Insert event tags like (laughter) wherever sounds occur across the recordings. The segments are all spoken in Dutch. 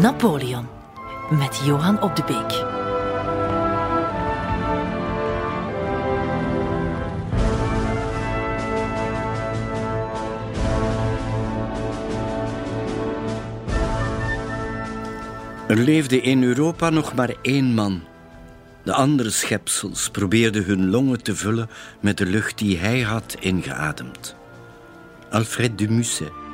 Napoleon met Johan op de Beek. Er leefde in Europa nog maar één man. De andere schepsels probeerden hun longen te vullen met de lucht die hij had ingeademd. Alfred de Musset.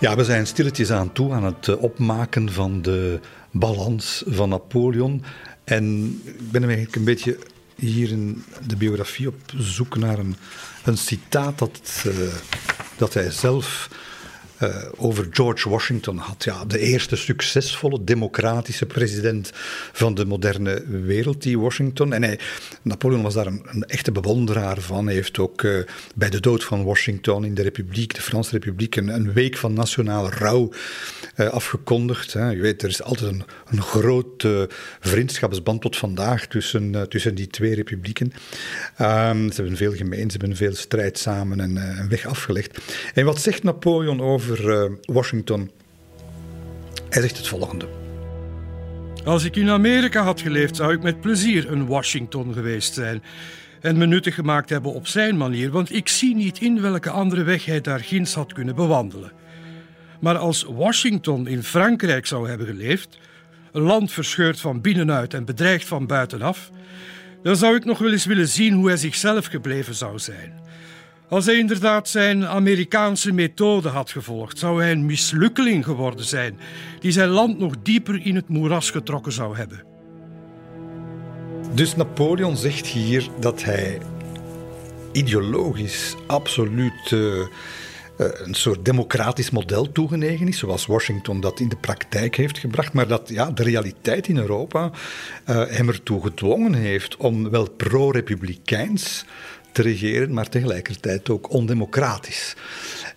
Ja, we zijn stilletjes aan toe aan het eh, opmaken van de balans van Napoleon. En ik ben eigenlijk een beetje hier in de biografie op zoek naar een, een citaat dat, uh, dat hij zelf uh, over George Washington had. Ja, de eerste succesvolle democratische president van de moderne wereld, die Washington. En hij, Napoleon was daar een, echte bewonderaar van. Hij heeft ook uh, bij de dood van Washington in de Republiek, de Franse Republiek, een, een week van nationale rouw uh, afgekondigd. Hè. Je weet, er is altijd een, een groot vriendschapsband tot vandaag tussen, tussen die twee republieken. Um, ze hebben veel gemeen, ze hebben veel strijd samen en een weg afgelegd. En wat zegt Napoleon over over uh, Washington. Hij zegt het volgende. Als ik in Amerika had geleefd, zou ik met plezier een Washington geweest zijn. En me nuttig gemaakt hebben op zijn manier, want ik zie niet in welke andere weg hij daar ginds had kunnen bewandelen. Maar als Washington in Frankrijk zou hebben geleefd, een land verscheurd van binnenuit en bedreigd van buitenaf, dan zou ik nog wel eens willen zien hoe hij zichzelf gebleven zou zijn. Als hij inderdaad zijn Amerikaanse methode had gevolgd, zou hij een mislukkeling geworden zijn, die zijn land nog dieper in het moeras getrokken zou hebben. Dus Napoleon zegt hier dat hij ideologisch absoluut uh, een soort democratisch model toegenegen is, zoals Washington dat in de praktijk heeft gebracht, maar dat ja, de realiteit in Europa uh, hem ertoe gedwongen heeft om wel pro-republikeins regeren, maar tegelijkertijd ook ondemocratisch.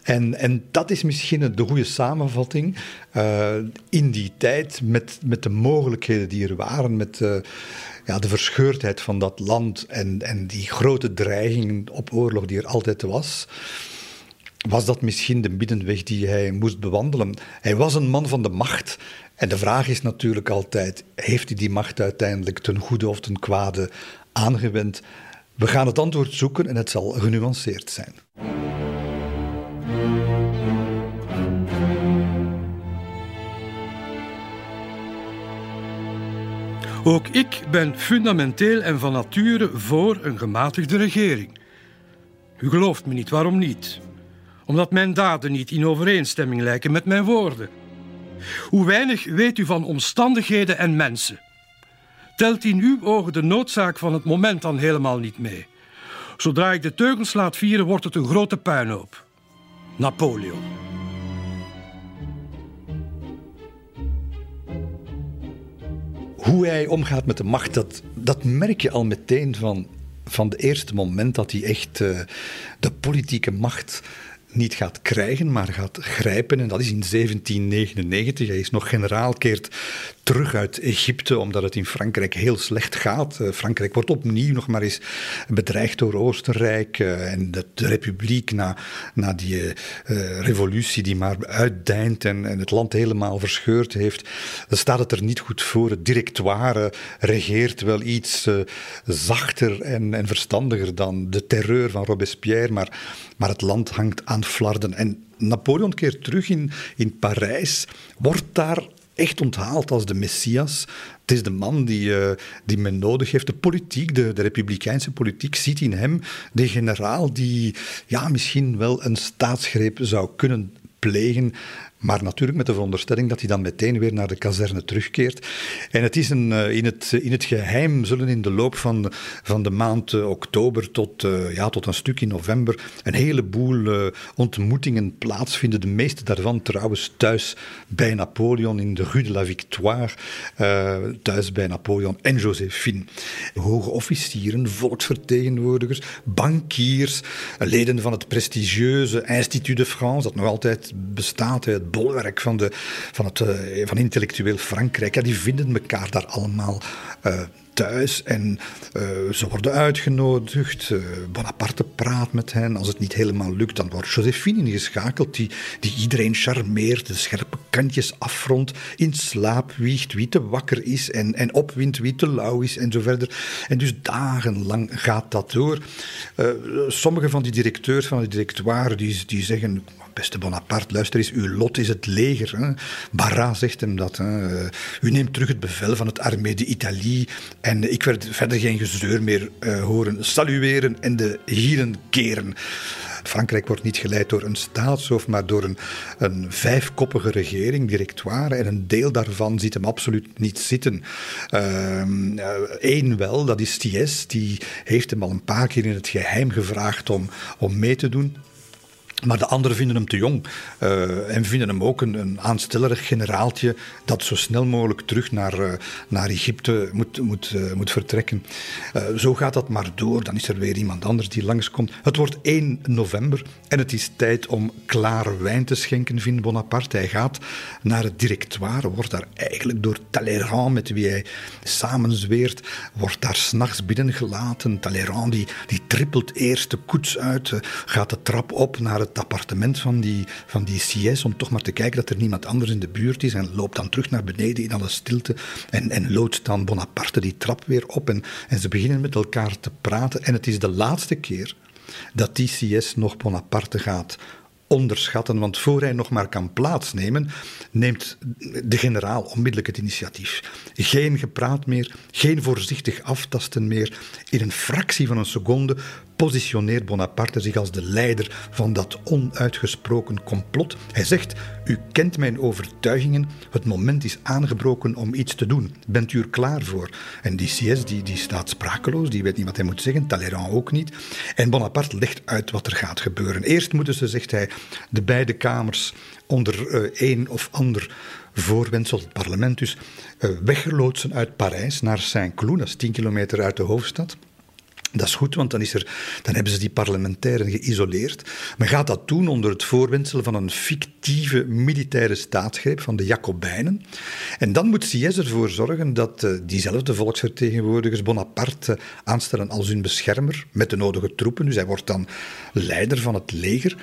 En, en dat is misschien de goede samenvatting uh, in die tijd met, met de mogelijkheden die er waren, met uh, ja, de verscheurdheid van dat land en, en die grote dreigingen op oorlog die er altijd was. Was dat misschien de middenweg die hij moest bewandelen? Hij was een man van de macht. En de vraag is natuurlijk altijd: heeft hij die macht uiteindelijk ten goede of ten kwade aangewend? We gaan het antwoord zoeken en het zal genuanceerd zijn. Ook ik ben fundamenteel en van nature voor een gematigde regering. U gelooft me niet, waarom niet? Omdat mijn daden niet in overeenstemming lijken met mijn woorden. Hoe weinig weet u van omstandigheden en mensen? Telt in uw ogen de noodzaak van het moment dan helemaal niet mee. Zodra ik de teugels laat vieren, wordt het een grote puinhoop. Napoleon. Hoe hij omgaat met de macht, dat, dat merk je al meteen van, van het eerste moment dat hij echt uh, de politieke macht niet gaat krijgen, maar gaat grijpen. En dat is in 1799. Hij is nog generaal, keert terug uit Egypte, omdat het in Frankrijk heel slecht gaat. Uh, Frankrijk wordt opnieuw nog maar eens bedreigd door Oostenrijk uh, en de, republiek na, na die uh, revolutie die maar uitdijnt en, en, het land helemaal verscheurd heeft. Dan staat het er niet goed voor. Het directoire regeert wel iets zachter en, en verstandiger dan de terreur van Robespierre, maar, maar het land hangt aan flarden. En Napoleon keert terug in, in Parijs, wordt daar echt onthaald als de Messias. Het is de man die, uh, die men nodig heeft. De politiek, de, de republikeinse politiek, ziet in hem de generaal die ja, misschien wel een staatsgreep zou kunnen plegen. Maar natuurlijk met de veronderstelling dat hij dan meteen weer naar de kazerne terugkeert. En het is een, eh, in, het, in het geheim zullen in de loop van, van de maand eh, oktober tot, uh, ja, tot een stuk in november een heleboel ontmoetingen plaatsvinden. De meeste daarvan trouwens thuis bij Napoleon in de Rue de la Victoire. Thuis bij Napoleon en Josephine. Hoge officieren, volksvertegenwoordigers, bankiers, leden van het prestigieuze Institut de France, dat nog altijd bestaat. Het bolwerk van, de, van, het, uh, van intellectueel Frankrijk, ja, die vinden elkaar daar allemaal uh, thuis en uh, ze worden uitgenodigd. Uh, Bonaparte praat met hen. Als het niet helemaal lukt, dan wordt Josephine ingeschakeld, die, die iedereen charmeert, de scherpe kantjes afrondt, in slaap wiegt wie te wakker is en, en opwint wie te lauw is en zo verder. En dus dagenlang gaat dat door. Uh, sommige van die directeurs van het directoire die, die zeggen beste Bonaparte, luister eens, uw lot is het leger. Hè. Barra zegt hem dat. Hè. U neemt terug het bevel van het Armée d'Italie. En ik werd verder geen gezeur meer uh, horen salueren en de hielen keren. Frankrijk wordt niet geleid door een staatshoofd, maar door een, een vijfkoppige regering, directoire. En een deel daarvan ziet hem absoluut niet zitten. Eén ehm, uh, wel, dat is Thiès. Die heeft hem al een paar keer in het geheim gevraagd om, om mee te doen. Maar de anderen vinden hem te jong uh, en vinden hem ook een, een aanstellerig generaaltje dat zo snel mogelijk terug naar, uh, naar Egypte moet, moet, uh, moet vertrekken. zo gaat dat maar door. Dan is er weer iemand anders die langskomt. Het wordt 1 november en het is tijd om klaar wijn te schenken, vindt Bonaparte. Hij gaat naar het directoire, wordt daar eigenlijk door Talleyrand, met wie hij samenzweert, wordt daar s'nachts binnengelaten. Talleyrand die, die trippelt eerst de koets uit, gaat de trap op naar het het appartement van die, van die CS om toch maar te kijken dat er niemand anders in de buurt is. En loopt dan terug naar beneden in alle stilte. En, en loodst dan Bonaparte die trap weer op. En, en ze beginnen met elkaar te praten. En het is de laatste keer dat die CS nog Bonaparte gaat onderschatten. Want voor hij nog maar kan plaatsnemen, neemt de generaal onmiddellijk het initiatief. Geen gepraat meer, geen voorzichtig aftasten meer. In een fractie van een seconde positioneert Bonaparte zich als de leider van dat onuitgesproken complot. Hij zegt: U kent mijn overtuigingen, het moment is aangebroken om iets te doen. Bent u er klaar voor? En die CS die, die staat sprakeloos, die weet niet wat hij moet zeggen, Talleyrand ook niet. En Bonaparte legt uit wat er gaat gebeuren. Eerst moeten ze, zegt hij, de beide kamers onder uh, een of ander voorwendsel, het parlement dus, uh, weggeloodsen uit Parijs naar Saint-Cloud, dat is 10 kilometer uit de hoofdstad. Dat is goed, want dan, is er, dan hebben ze die parlementairen geïsoleerd. Men gaat dat doen onder het voorwendsel van een fictieve militaire staatsgreep van de Jacobijnen. En dan moet Sieyès ervoor zorgen dat uh, diezelfde volksvertegenwoordigers Bonaparte aanstellen als hun beschermer met de nodige troepen. Dus hij wordt dan leider van het leger.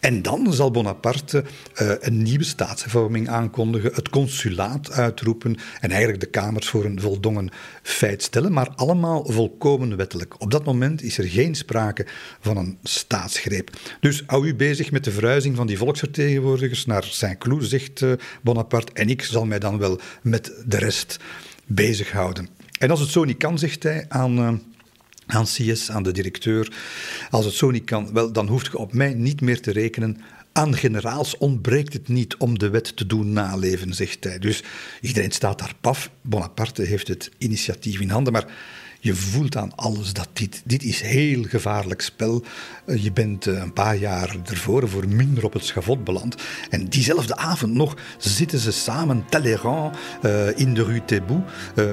En dan zal Bonaparte uh, een nieuwe staatsvorming aankondigen, het consulaat uitroepen en eigenlijk de kamers voor een voldongen feit stellen, maar allemaal volkomen wettelijk. Dat moment is er geen sprake van een staatsgreep. Dus hou u bezig met de verhuizing van die volksvertegenwoordigers naar Saint-Cloud, zegt uh, Bonaparte, en ik zal mij dan wel met de rest bezighouden. En als het zo niet kan, zegt hij aan. Uh, aan CS, aan de directeur. Als het zo niet kan, wel, dan hoeft je op mij niet meer te rekenen. Aan generaals ontbreekt het niet om de wet te doen naleven, zegt hij. Dus iedereen staat daar paf. Bonaparte heeft het initiatief in handen, maar je voelt aan alles dat dit, dit is heel gevaarlijk spel. Uh, je bent uh, een paar jaar ervoor voor minder op het schavot beland. En diezelfde avond nog zitten ze samen, Talleyrand, uh, in de Rue Thébout,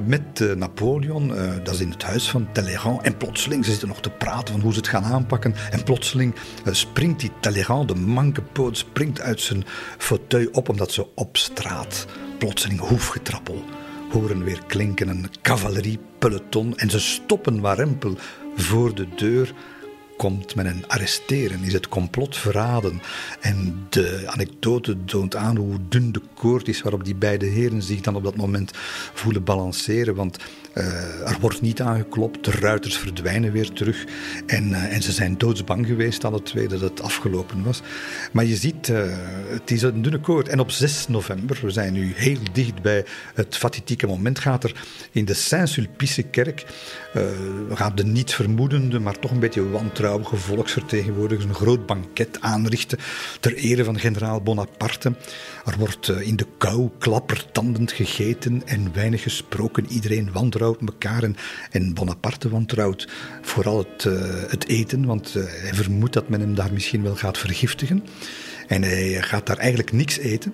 met Napoleon. dat is in het huis van Talleyrand. En plotseling, ze zitten nog te praten van hoe ze het gaan aanpakken. En plotseling springt die Talleyrand, de manke poot, springt uit zijn fauteuil op omdat ze op straat plotseling hoefgetrappel horen weer klinken een cavaleriepeloton en ze stoppen warempel voor de deur komt men een arresteren? Is het complot verraden? En de anekdote toont aan hoe dun de koord is waarop die beide heren zich dan op dat moment voelen balanceren. Want uh, er wordt niet aangeklopt, de ruiters verdwijnen weer terug. En, uh, en ze zijn doodsbang geweest, alle twee, dat het afgelopen was. Maar je ziet, uh, het is een dunne koord. En op 6 november, we zijn nu heel dicht bij het fatitieke moment, gaat er in de Saint-Sulpice-kerk, gaat de niet vermoedende, maar toch een beetje wantrouwige volksvertegenwoordigers een groot banket aanrichten ter ere van generaal Bonaparte. Er wordt in de kou klappertandend gegeten en weinig gesproken. Iedereen wantrouwt elkaar. En, Bonaparte wantrouwt vooral het, uh, het eten, want uh, hij vermoedt dat men hem daar misschien wel gaat vergiftigen. En hij gaat daar eigenlijk niks eten.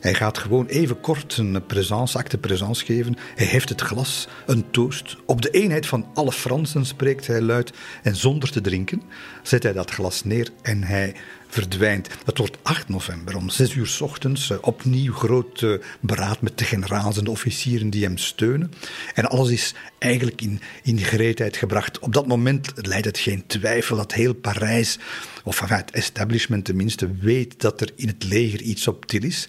Hij gaat gewoon even kort een présence, acte présence geven. Hij heeft het glas, een toast. Op de eenheid van alle Fransen spreekt hij luid. En zonder te drinken zet hij dat glas neer en hij verdwijnt. Het wordt 8 november om 6 uur s ochtends. opnieuw groot beraad met de generaals en de officieren die hem steunen. En alles is eigenlijk in, in gereedheid gebracht. Op dat moment leidt het geen twijfel dat heel Parijs, of het establishment tenminste, weet dat er in het leger iets op til is.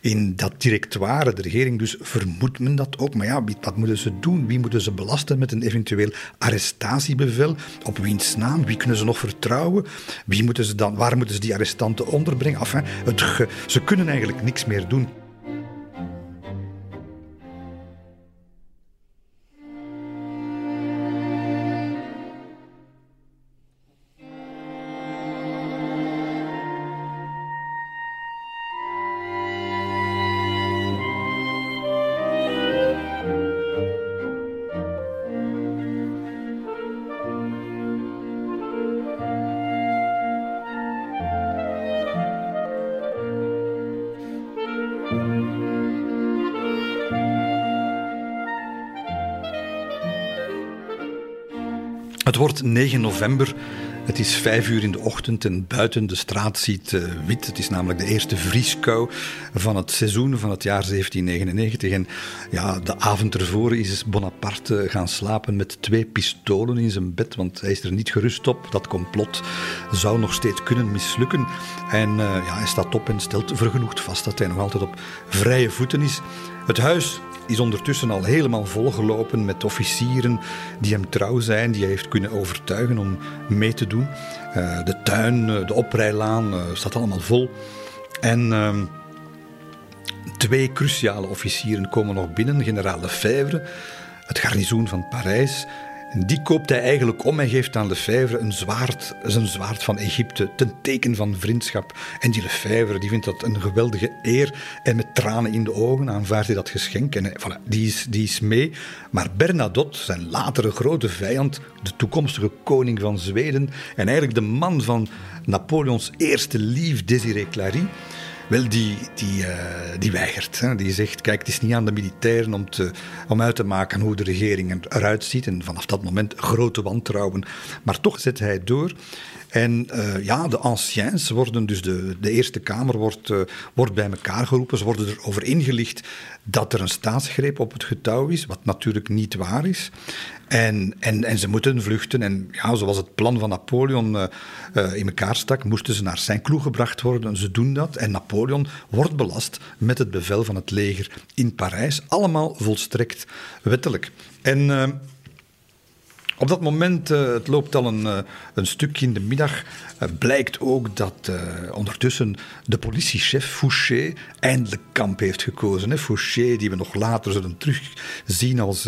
In dat directoire, de regering dus, vermoedt men dat ook. Maar ja, wat moeten ze doen? Wie moeten ze belasten met een eventueel arrestatiebevel? Op wiens naam? Wie kunnen ze nog vertrouwen? Wie moeten ze dan, waar moeten ze die arrestanten onderbrengen? Enfin, het ze kunnen eigenlijk niks meer doen. Het wordt 9 november. Het is vijf uur in de ochtend en buiten de straat ziet uh, wit. Het is namelijk de eerste vrieskou van het seizoen van het jaar 1799. En ja, de avond ervoor is Bonaparte gaan slapen met twee pistolen in zijn bed, want hij is er niet gerust op. Dat complot zou nog steeds kunnen mislukken. En uh, ja, hij staat op en stelt vergenoegd vast dat hij nog altijd op vrije voeten is. Het huis is ondertussen al helemaal volgelopen met officieren die hem trouw zijn, die hij heeft kunnen overtuigen om mee te doen. Uh, de tuin, uh, de oprijlaan, uh, staat allemaal vol. En ehm, twee cruciale officieren komen nog binnen, generaal Lefebvre, het garnizoen van Parijs die koopt hij eigenlijk om en geeft aan Lefebvre een zwaard, zijn zwaard van Egypte, ten teken van vriendschap. En die Lefebvre die vindt dat een geweldige eer en met tranen in de ogen aanvaardt hij dat geschenk. En voilà, die, is, die is mee. Maar Bernadotte, zijn latere grote vijand, de toekomstige koning van Zweden en eigenlijk de man van Napoleons eerste lief, Désiré Clary, wel, die, die, uh, die weigert. Hè. Die zegt, kijk, het is niet aan de militairen om, te, om uit te maken hoe de regering eruit ziet. En vanaf dat moment grote wantrouwen. Maar toch zet hij door. En uh, ja, de anciens worden, dus de, de Eerste Kamer wordt, uh, wordt bij elkaar geroepen. Ze worden erover ingelicht dat er een staatsgreep op het getouw is, wat natuurlijk niet waar is. En, en, en ze moeten vluchten. En ja, zoals het plan van Napoleon uh, in elkaar stak, moesten ze naar Saint-Cloud gebracht worden. Ze doen dat. En Napoleon wordt belast met het bevel van het leger in Parijs. Allemaal volstrekt wettelijk. En op dat moment, uh, het loopt al een, uh, een stukje in de middag, uh, blijkt ook dat ondertussen de politiechef Fouché eindelijk kamp heeft gekozen. Hè. Fouché, die we nog later zullen terugzien als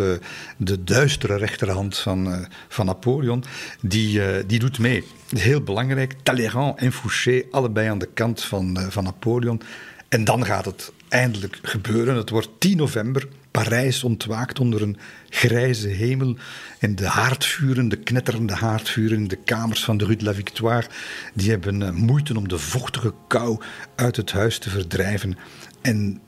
de duistere rechterhand van, van Napoleon, die, die doet mee. Heel belangrijk, Talleyrand en Fouché, allebei aan de kant van, van Napoleon. En dan gaat het eindelijk gebeuren. Het wordt 10 november Parijs ontwaakt onder een grijze hemel en de haardvuren, de knetterende haardvuren in de kamers van de Rue de la Victoire, die hebben uh, moeite om de vochtige kou uit het huis te verdrijven. En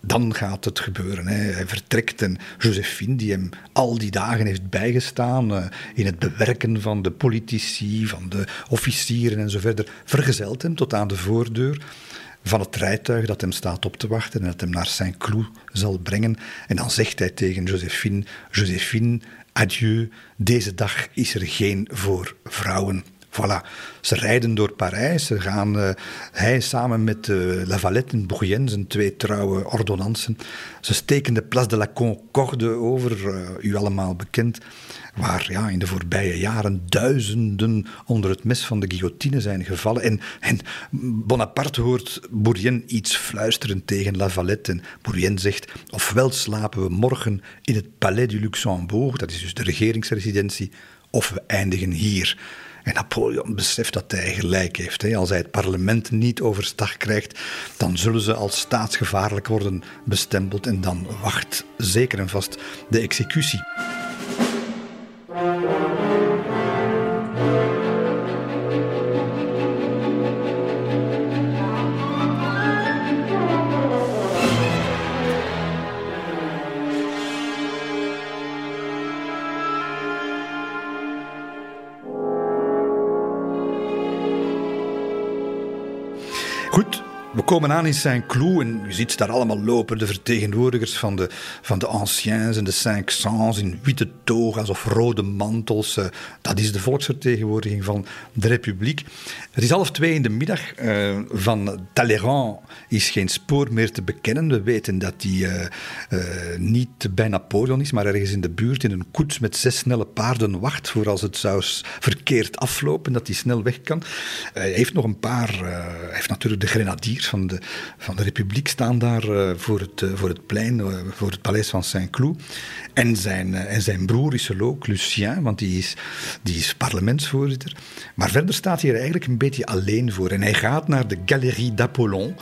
dan gaat het gebeuren. Hij vertrekt en Josephine, die hem al die dagen heeft bijgestaan uh, in het bewerken van de politici, van de officieren en zo verder, vergezelt hem tot aan de voordeur van het rijtuig dat hem staat op te wachten en dat hem naar Saint-Cloud zal brengen. En dan zegt hij tegen Josephine: Josephine, adieu, deze dag is er geen voor vrouwen. Voilà. Ze rijden door Parijs. Ze gaan, uh, hij samen met uh, Lavalette en Bourrienne, zijn twee trouwe ordonnansen. Ze steken de Place de la Concorde over, uh, u allemaal bekend waar ja, in de voorbije jaren duizenden onder het mes van de guillotine zijn gevallen. En, en Bonaparte hoort Bourrienne iets fluisteren tegen Lavalette. En Bourrienne zegt, ofwel slapen we morgen in het Palais du Luxembourg, dat is dus de regeringsresidentie, of we eindigen hier. En Napoleon beseft dat hij gelijk heeft. Als hij het parlement niet overstag krijgt, dan zullen ze als staatsgevaarlijk worden bestempeld en dan wacht zeker en vast de executie. Komen aan in Saint-Cloud en je ziet daar allemaal lopen, de vertegenwoordigers van de, van de anciens en de Cinq-Cents in witte toga's of rode mantels. Eh, dat is de volksvertegenwoordiging van de Republiek. Het is half twee in de middag. Uh, van Talleyrand is geen spoor meer te bekennen. We weten dat hij uh, niet bij Napoleon is, maar ergens in de buurt in een koets met zes snelle paarden wacht voor als het zou verkeerd aflopen, dat hij snel weg kan. hij heeft nog een paar... hij heeft natuurlijk de grenadiers van van de Republiek staan daar uh, voor, het, uh, voor het plein, uh, voor het paleis van Saint-Cloud. En zijn, en zijn broer is er ook, Lucien, want die is, die is parlementsvoorzitter. Maar verder staat hij er eigenlijk een beetje alleen voor. En hij gaat naar de Galerie d'Apollon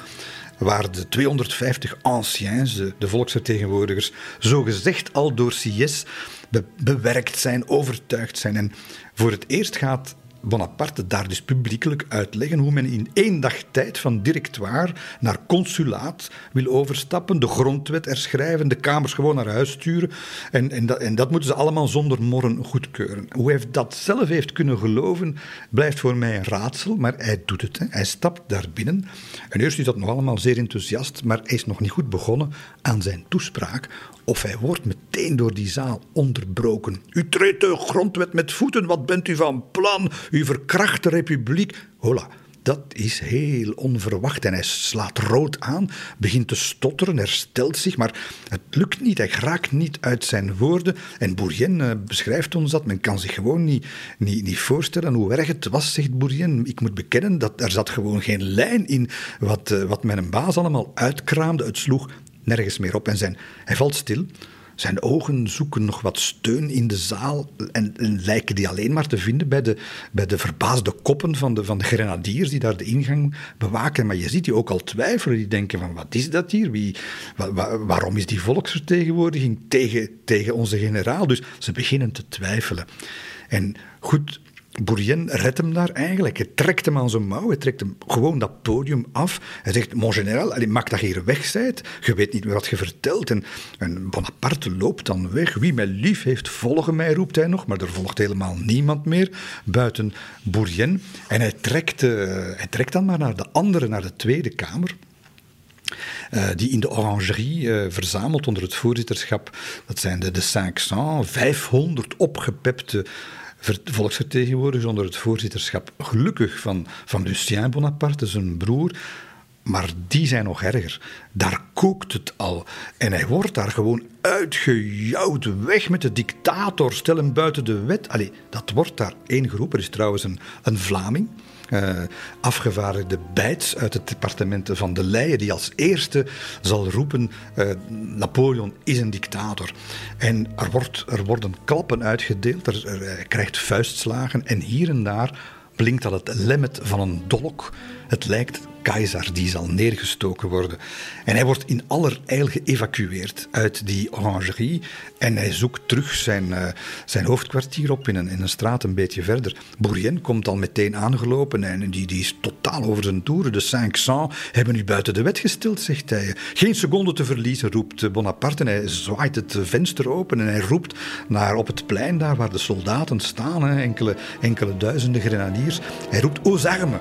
waar de 250 anciens, de, de volksvertegenwoordigers, zogezegd al door Sieyès be, bewerkt zijn, overtuigd zijn. En voor het eerst gaat Bonaparte daar dus publiekelijk uitleggen hoe men in één dag tijd van directoire naar consulaat wil overstappen, de grondwet herschrijven, de kamers gewoon naar huis sturen. En, en, dat, en dat moeten ze allemaal zonder morren goedkeuren. Hoe hij dat zelf heeft kunnen geloven, blijft voor mij een raadsel, maar hij doet het. Hè. Hij stapt daar binnen. En eerst is dat nog allemaal zeer enthousiast, maar hij is nog niet goed begonnen aan zijn toespraak of hij wordt meteen door die zaal onderbroken. U treedt de grondwet met voeten, wat bent u van plan? U verkracht de republiek. Hola, dat is heel onverwacht en hij slaat rood aan, begint te stotteren, herstelt zich, maar het lukt niet, hij raakt niet uit zijn woorden. En Bourrienne eh, beschrijft ons dat, men kan zich gewoon niet, niet, niet voorstellen hoe erg het was, zegt Bourrienne. Ik moet bekennen dat er zat gewoon geen lijn in wat, uh, wat mijn baas allemaal uitkraamde. Het sloeg nergens meer op. En zijn, hij valt stil. Zijn ogen zoeken nog wat steun in de zaal en, en, lijken die alleen maar te vinden bij de, bij de verbaasde koppen van de, van de grenadiers die daar de ingang bewaken. Maar je ziet die ook al twijfelen, die denken van wat is dat hier? Wie, waarom is die volksvertegenwoordiging tegen, tegen onze generaal? Dus ze beginnen te twijfelen. En goed, Bourrienne redt hem daar eigenlijk. Hij trekt hem aan zijn mouw, hij trekt hem gewoon dat podium af. Hij zegt, mon generaal, allez, maak dat je hier weg zijt. Je weet niet meer wat je vertelt. En, en Bonaparte loopt dan weg. Wie mij lief heeft, volgen mij, roept hij nog. Maar er volgt helemaal niemand meer, buiten Bourrienne. En hij trekt, uh, hij trekt dan maar naar de andere, naar de Tweede Kamer. Uh, die in de orangerie uh, verzameld onder het voorzitterschap. Dat zijn de, de 500, 500 opgepepte volksvertegenwoordigers onder het voorzitterschap, gelukkig van, van Lucien Bonaparte, zijn broer. Maar die zijn nog erger. Daar kookt het al. En hij wordt daar gewoon uitgejouwd. Weg met de dictator. Stel hem buiten de wet. Allee, dat wordt daar één geroepen. Er is trouwens een, een Vlaming uh, afgevaardigde Bijts uit het departement van de Leyen, die als eerste zal roepen: uh, Napoleon is een dictator. En er, wordt, er worden klappen uitgedeeld, er, krijgt vuistslagen en hier en daar blinkt dat het lemmet van een dolk. Het lijkt keizer die zal neergestoken worden. En hij wordt in allerijl geëvacueerd uit die orangerie en hij zoekt terug zijn, uh, zijn hoofdkwartier op in een, in een straat een beetje verder. Bourrienne komt al meteen aangelopen en die, die is totaal over zijn toeren. De Cinq-Cents hebben u buiten de wet gesteld, zegt hij. Geen seconde te verliezen, roept Bonaparte en hij zwaait het venster open en hij roept naar op het plein daar waar de soldaten staan, enkele, enkele duizenden grenadiers. Hij roept aux armes.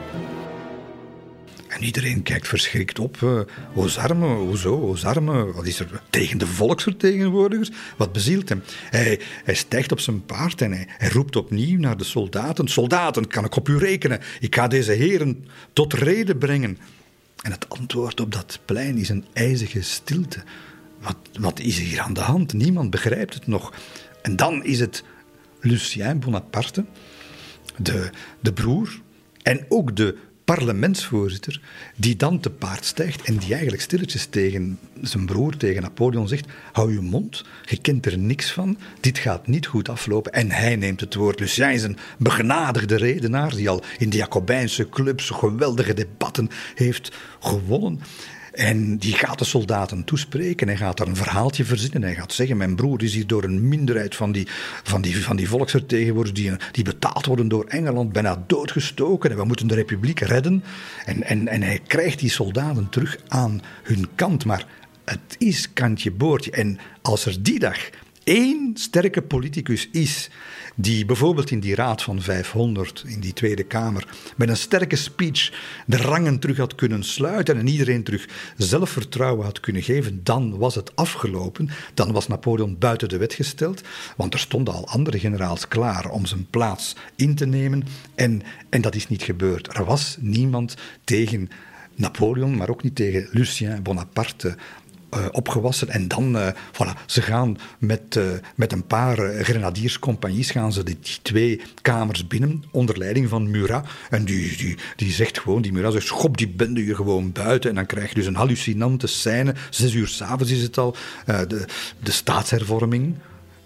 En iedereen kijkt verschrikt op. Uh, Ozarme, hoezo? Ozarme, wat is er tegen de volksvertegenwoordigers? Wat bezielt hem? Hij, hij stijgt op zijn paard en hij, roept opnieuw naar de soldaten. Soldaten, kan ik op u rekenen? Ik ga deze heren tot reden brengen. En het antwoord op dat plein is een ijzige stilte. Wat, wat is hier aan de hand? Niemand begrijpt het nog. En dan is het Lucien Bonaparte, de, de broer en ook de parlementsvoorzitter, die dan te paard stijgt en die eigenlijk stilletjes tegen zijn broer, tegen Napoleon zegt: hou je mond, je kent er niks van, dit gaat niet goed aflopen. En hij neemt het woord. Lucien is een begenadigde redenaar die al in de Jacobijnse clubs geweldige debatten heeft gewonnen. En die gaat de soldaten toespreken. Hij gaat daar een verhaaltje verzinnen. Hij gaat zeggen: Mijn broer is hier door een minderheid van die, van die, van die volksvertegenwoordigers. Die, die betaald worden door Engeland. bijna doodgestoken. En we moeten de republiek redden. En, en, en hij krijgt die soldaten terug aan hun kant. Maar het is kantje boordje. En als er die dag één sterke politicus is die bijvoorbeeld in die Raad van 500, in die Tweede Kamer, met een sterke speech de rangen terug had kunnen sluiten en iedereen terug zelfvertrouwen had kunnen geven, dan was het afgelopen. Dan was Napoleon buiten de wet gesteld, want er stonden al andere generaals klaar om zijn plaats in te nemen en, en dat is niet gebeurd. Er was niemand tegen Napoleon, maar ook niet tegen Lucien Bonaparte uh, opgewassen. En dan, uh, voilà, ze gaan met, uh, met een paar grenadierscompagnies gaan ze die, twee kamers binnen, onder leiding van Murat. En die, die, die zegt gewoon, die Murat zegt, schop die bende hier gewoon buiten. En dan krijg je dus een hallucinante scène. Zes uur s'avonds is het al. de, de staatshervorming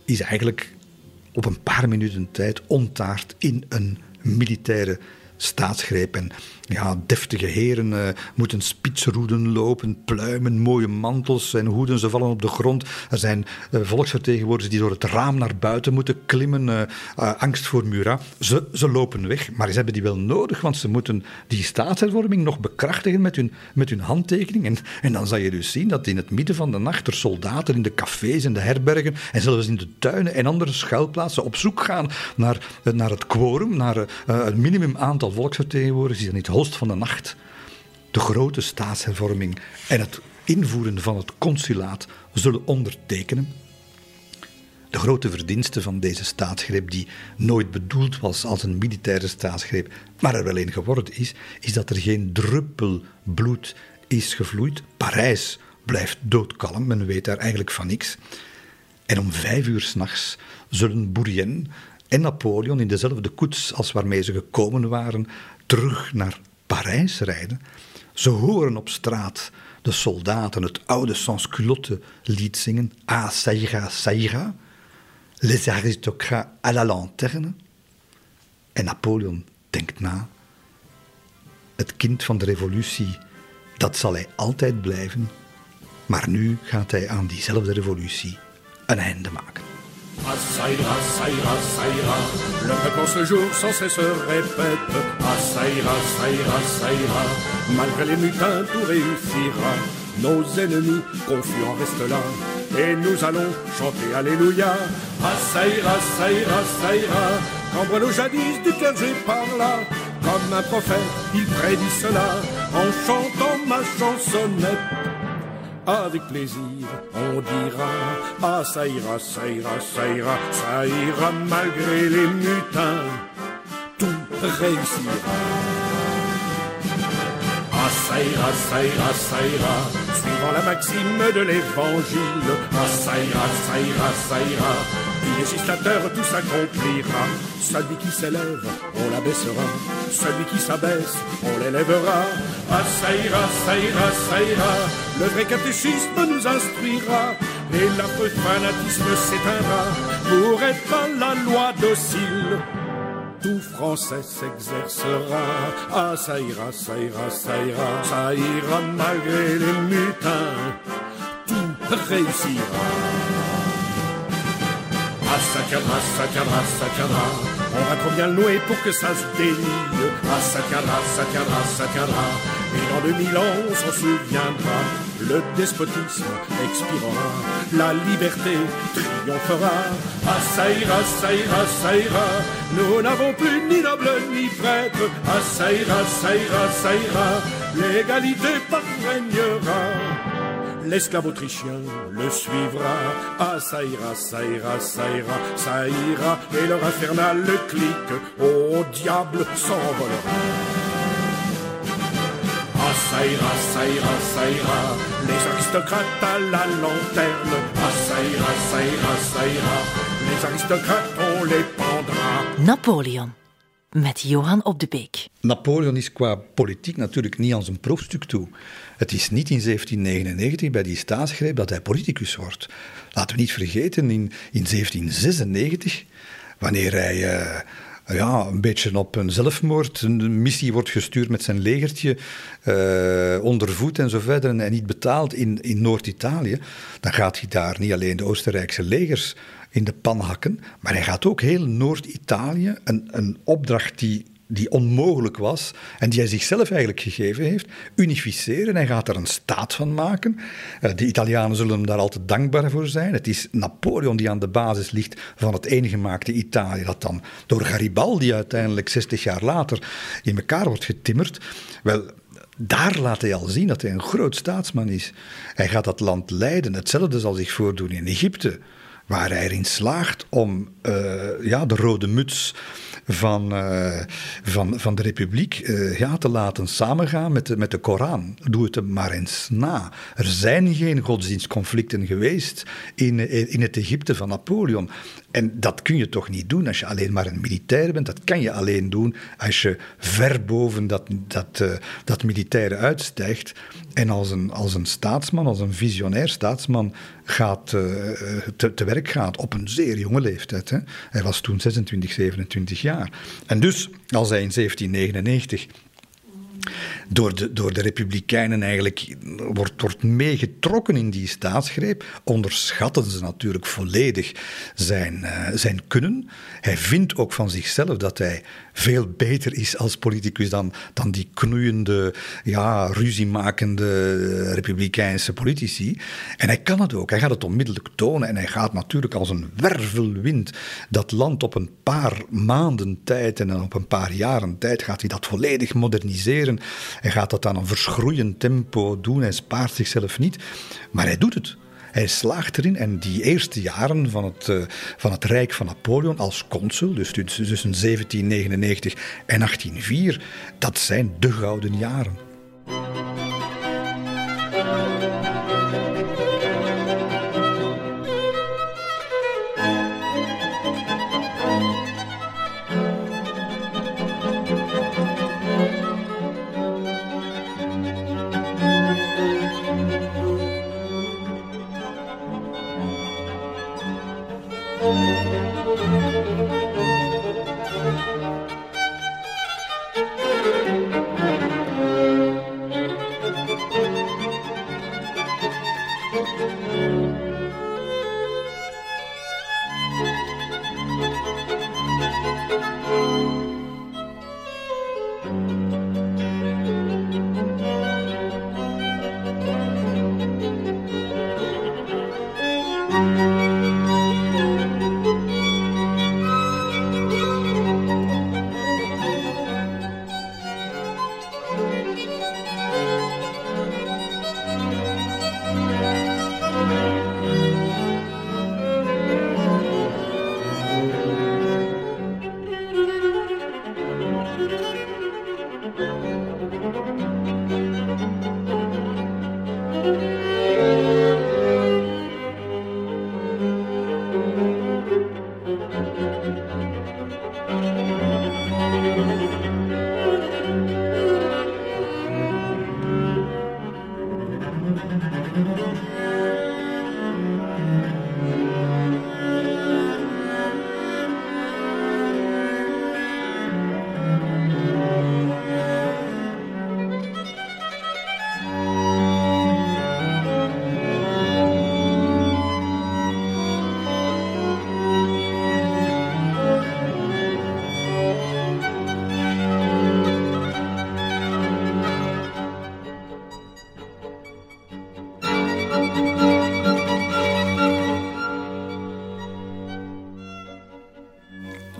is eigenlijk op een paar minuten tijd ontaard in een militaire staatsgreep. En ja, deftige heren uh, moeten spitsroeden lopen, pluimen, mooie mantels en hoeden, ze vallen op de grond. Er zijn uh, volksvertegenwoordigers die door het raam naar buiten moeten klimmen, uh, angst voor Murat. Ze, ze lopen weg, maar ze hebben die wel nodig, want ze moeten die staatshervorming nog bekrachtigen met hun, met hun handtekening. En, en dan zal je dus zien dat in het midden van de nacht er soldaten in de cafés en de herbergen en zelfs in de tuinen en andere schuilplaatsen op zoek gaan naar, naar het quorum, naar het minimum aantal volksvertegenwoordigers die er niet holst van de nacht de grote staatshervorming en het invoeren van het consulaat zullen ondertekenen. De grote verdienste van deze staatsgreep, die nooit bedoeld was als een militaire staatsgreep, maar er wel een geworden is, is dat er geen druppel bloed is gevloeid. Parijs blijft doodkalm, men weet daar eigenlijk van niks. En om vijf uur s'nachts zullen Bourrienne en Napoleon in dezelfde koets als waarmee ze gekomen waren terug naar Parijs rijden. Ze horen op straat de soldaten het oude sans-culotte lied zingen. Ah, ça ira, ça ira. Les aristocrates à la lanterne. En Napoleon denkt na. Het kind van de revolutie, dat zal hij altijd blijven. Maar nu gaat hij aan diezelfde revolutie een einde maken. Ah ça ira, ça ira, ça ira. Le peuple en ce jour sans cesse répète. Ah ça ira, ça ira, ça ira. Malgré les mutins, tout réussira. Nos ennemis confus en restent là. Et nous allons chanter Alléluia. Ah ça ira, ça ira, ça ira. Quand Bruno jadis du clergé parla, comme un prophète, il prédit cela en chantant ma chansonnette avec plaisir, on dira Ah, ça ira, ça ira, ça ira, ça ira malgré les mutins, tout réussira. Ah, ça ira, ça ira, ça ira, suivant la maxime de l'évangile. Ah, ça ira, ça ira, ça ira, législateur tout s'accomplira. Celui qui s'élève, on l'abaissera. Celui qui s'abaisse, on l'élèvera. Ah, ça ira, ça ira, ça ira. Le vrai catéchisme nous instruira. Et l'affreux fanatisme s'éteindra pour être la loi docile tout français s'exercera. Ah, ça ira, ça ira, ça ira, ça ira malgré les mutins. Tout réussira. Tiendra, ça tiendra, ça. On va trop bien le nouer pour que ça se délie. Ah, ça tiendra, ça. Et dans 2000 ans, on s'en souviendra. Le despotisme expirera. La liberté triomphera. Ah, ça ira, ça ira, ça ira. Nous n'avons plus ni noble ni prêtre. Ah, ça ira, ça ira, ça ira. L'égalité régnera l'esclave autrichien le suivra. Ah, ça ira, ça ira, ça ira, ça ira, et leur infernal le clique, au diable s'envolera. Ah, ça ira, ça ira, ça ira, les aristocrates à la lanterne. Ah, ça ira, ça ira, ça ira, les aristocrates on les pendra. Napoleon. Met Johan op de Beek. Napoleon is qua politiek natuurlijk niet aan zijn proefstuk toe. Het is niet in 1799 bij die staatsgreep dat hij politicus wordt. Laten we niet vergeten, in, in 1796, wanneer hij uh, ja, een beetje op een zelfmoord, missie wordt gestuurd met zijn legertje, uh, onder voet en zo verder, en niet betaald in, in Noord-Italië, dan gaat hij daar niet alleen de Oostenrijkse legers in de pan hakken, maar hij gaat ook heel Noord-Italië, een, een opdracht die die onmogelijk was en die hij zichzelf eigenlijk gegeven heeft, unificeren. Hij gaat er een staat van maken. Uh, de Italianen zullen hem daar altijd dankbaar voor zijn. Het is Napoleon die aan de basis ligt van het eengemaakte Italië, dat dan door Garibaldi uiteindelijk 60 jaar later in elkaar wordt getimmerd. Wel, daar laat hij al zien dat hij een groot staatsman is. Hij gaat dat land leiden. Hetzelfde zal zich voordoen in Egypte, waar hij erin slaagt om ja, de rode muts van, uh, van, van de republiek uh, ja, te laten samengaan met de, met de Koran. Doe het maar eens na. Er zijn geen godsdienstconflicten geweest in, in het Egypte van Napoleon. En dat kun je toch niet doen als je alleen maar een militair bent. Dat kan je alleen doen als je ver boven dat, dat, uh, dat militaire uitstijgt. En als een, als een staatsman, als een visionair staatsman gaat, te, werk gaat op een zeer jonge leeftijd. Hij was toen 26, 27 jaar. En dus, als hij in 1799 door de, door de Republikeinen eigenlijk wordt, wordt meegetrokken in die staatsgreep, onderschatten ze natuurlijk volledig zijn, uh, zijn kunnen. Hij vindt ook van zichzelf dat hij veel beter is als politicus dan, dan die knoeiende, ja, ruziemakende republikeinse politici. En hij kan het ook. Hij gaat het onmiddellijk tonen en hij gaat natuurlijk als een wervelwind dat land op een paar maanden tijd en op een paar jaren tijd gaat hij dat volledig moderniseren. Hij gaat dat aan een verschroeiend tempo doen. Hij spaart zichzelf niet, maar hij doet het. Hij slaagt erin en die eerste jaren van het, uh, van het Rijk van Napoleon als consul, dus tussen 1799 en 1804, dat zijn de gouden jaren.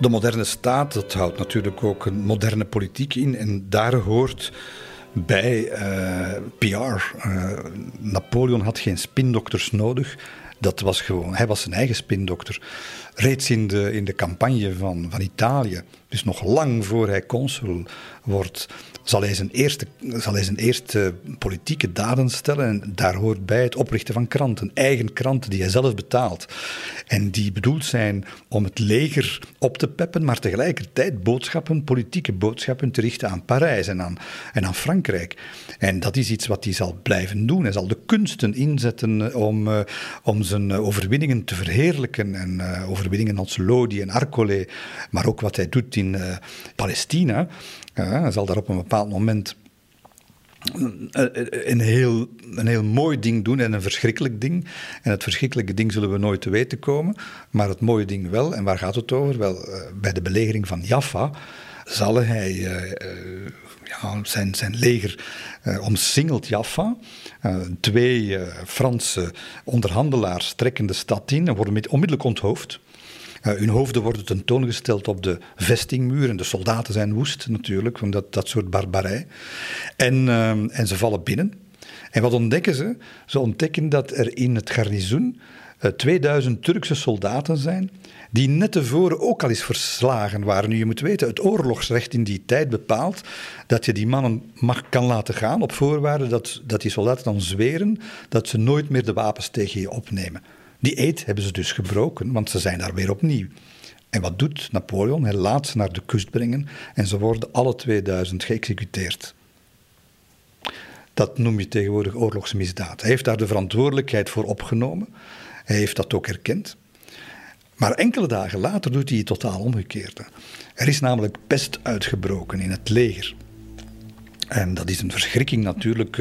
De moderne staat, dat houdt natuurlijk ook een moderne politiek in. En daar hoort bij eh, PR. Eh, Napoleon had geen spindokters nodig. Dat was gewoon, hij was zijn eigen spindokter. Reeds in de, in de campagne van, van Italië, dus nog lang voor hij consul wordt, zal hij, zijn eerste, zal hij zijn eerste politieke daden stellen. En daar hoort bij het oprichten van kranten, eigen kranten die hij zelf betaalt. En die bedoeld zijn om het leger op te peppen, maar tegelijkertijd boodschappen, politieke boodschappen te richten aan Parijs en aan, en aan Frankrijk. En dat is iets wat hij zal blijven doen. Hij zal de kunsten inzetten om, uh, om zijn overwinningen te verheerlijken. En overwinningen als Lodi en Arcole, maar ook wat hij doet in Palestina. hij zal daar op een bepaald moment een heel, een heel mooi ding doen en een verschrikkelijk ding. En het verschrikkelijke ding zullen we nooit te weten komen, maar het mooie ding wel. En waar gaat het over? Wel, bij de belegering van Jaffa zal hij ja, zijn, zijn leger omsingelt Jaffa. twee Franse onderhandelaars trekken de stad in en worden onmiddellijk onthoofd. Uh, hun hoofden worden tentoongesteld op de vestingmuur en de soldaten zijn woest natuurlijk van dat, dat soort barbarij. En, en ze vallen binnen. En wat ontdekken ze? Ze ontdekken dat er in het garnizoen 2000 Turkse soldaten zijn die net tevoren ook al eens verslagen waren. Nu, je moet weten, het oorlogsrecht in die tijd bepaalt dat je die mannen mag, kan laten gaan op voorwaarde dat, dat die soldaten dan zweren dat ze nooit meer de wapens tegen je opnemen. Die eed hebben ze dus gebroken, want ze zijn daar weer opnieuw. En wat doet Napoleon? Hij laat ze naar de kust brengen en ze worden alle 2000 geëxecuteerd. Dat noem je tegenwoordig oorlogsmisdaad. Hij heeft daar de verantwoordelijkheid voor opgenomen. Hij heeft dat ook erkend. Maar enkele dagen later doet hij het totaal omgekeerde. Er is namelijk pest uitgebroken in het leger. En dat is een verschrikking natuurlijk.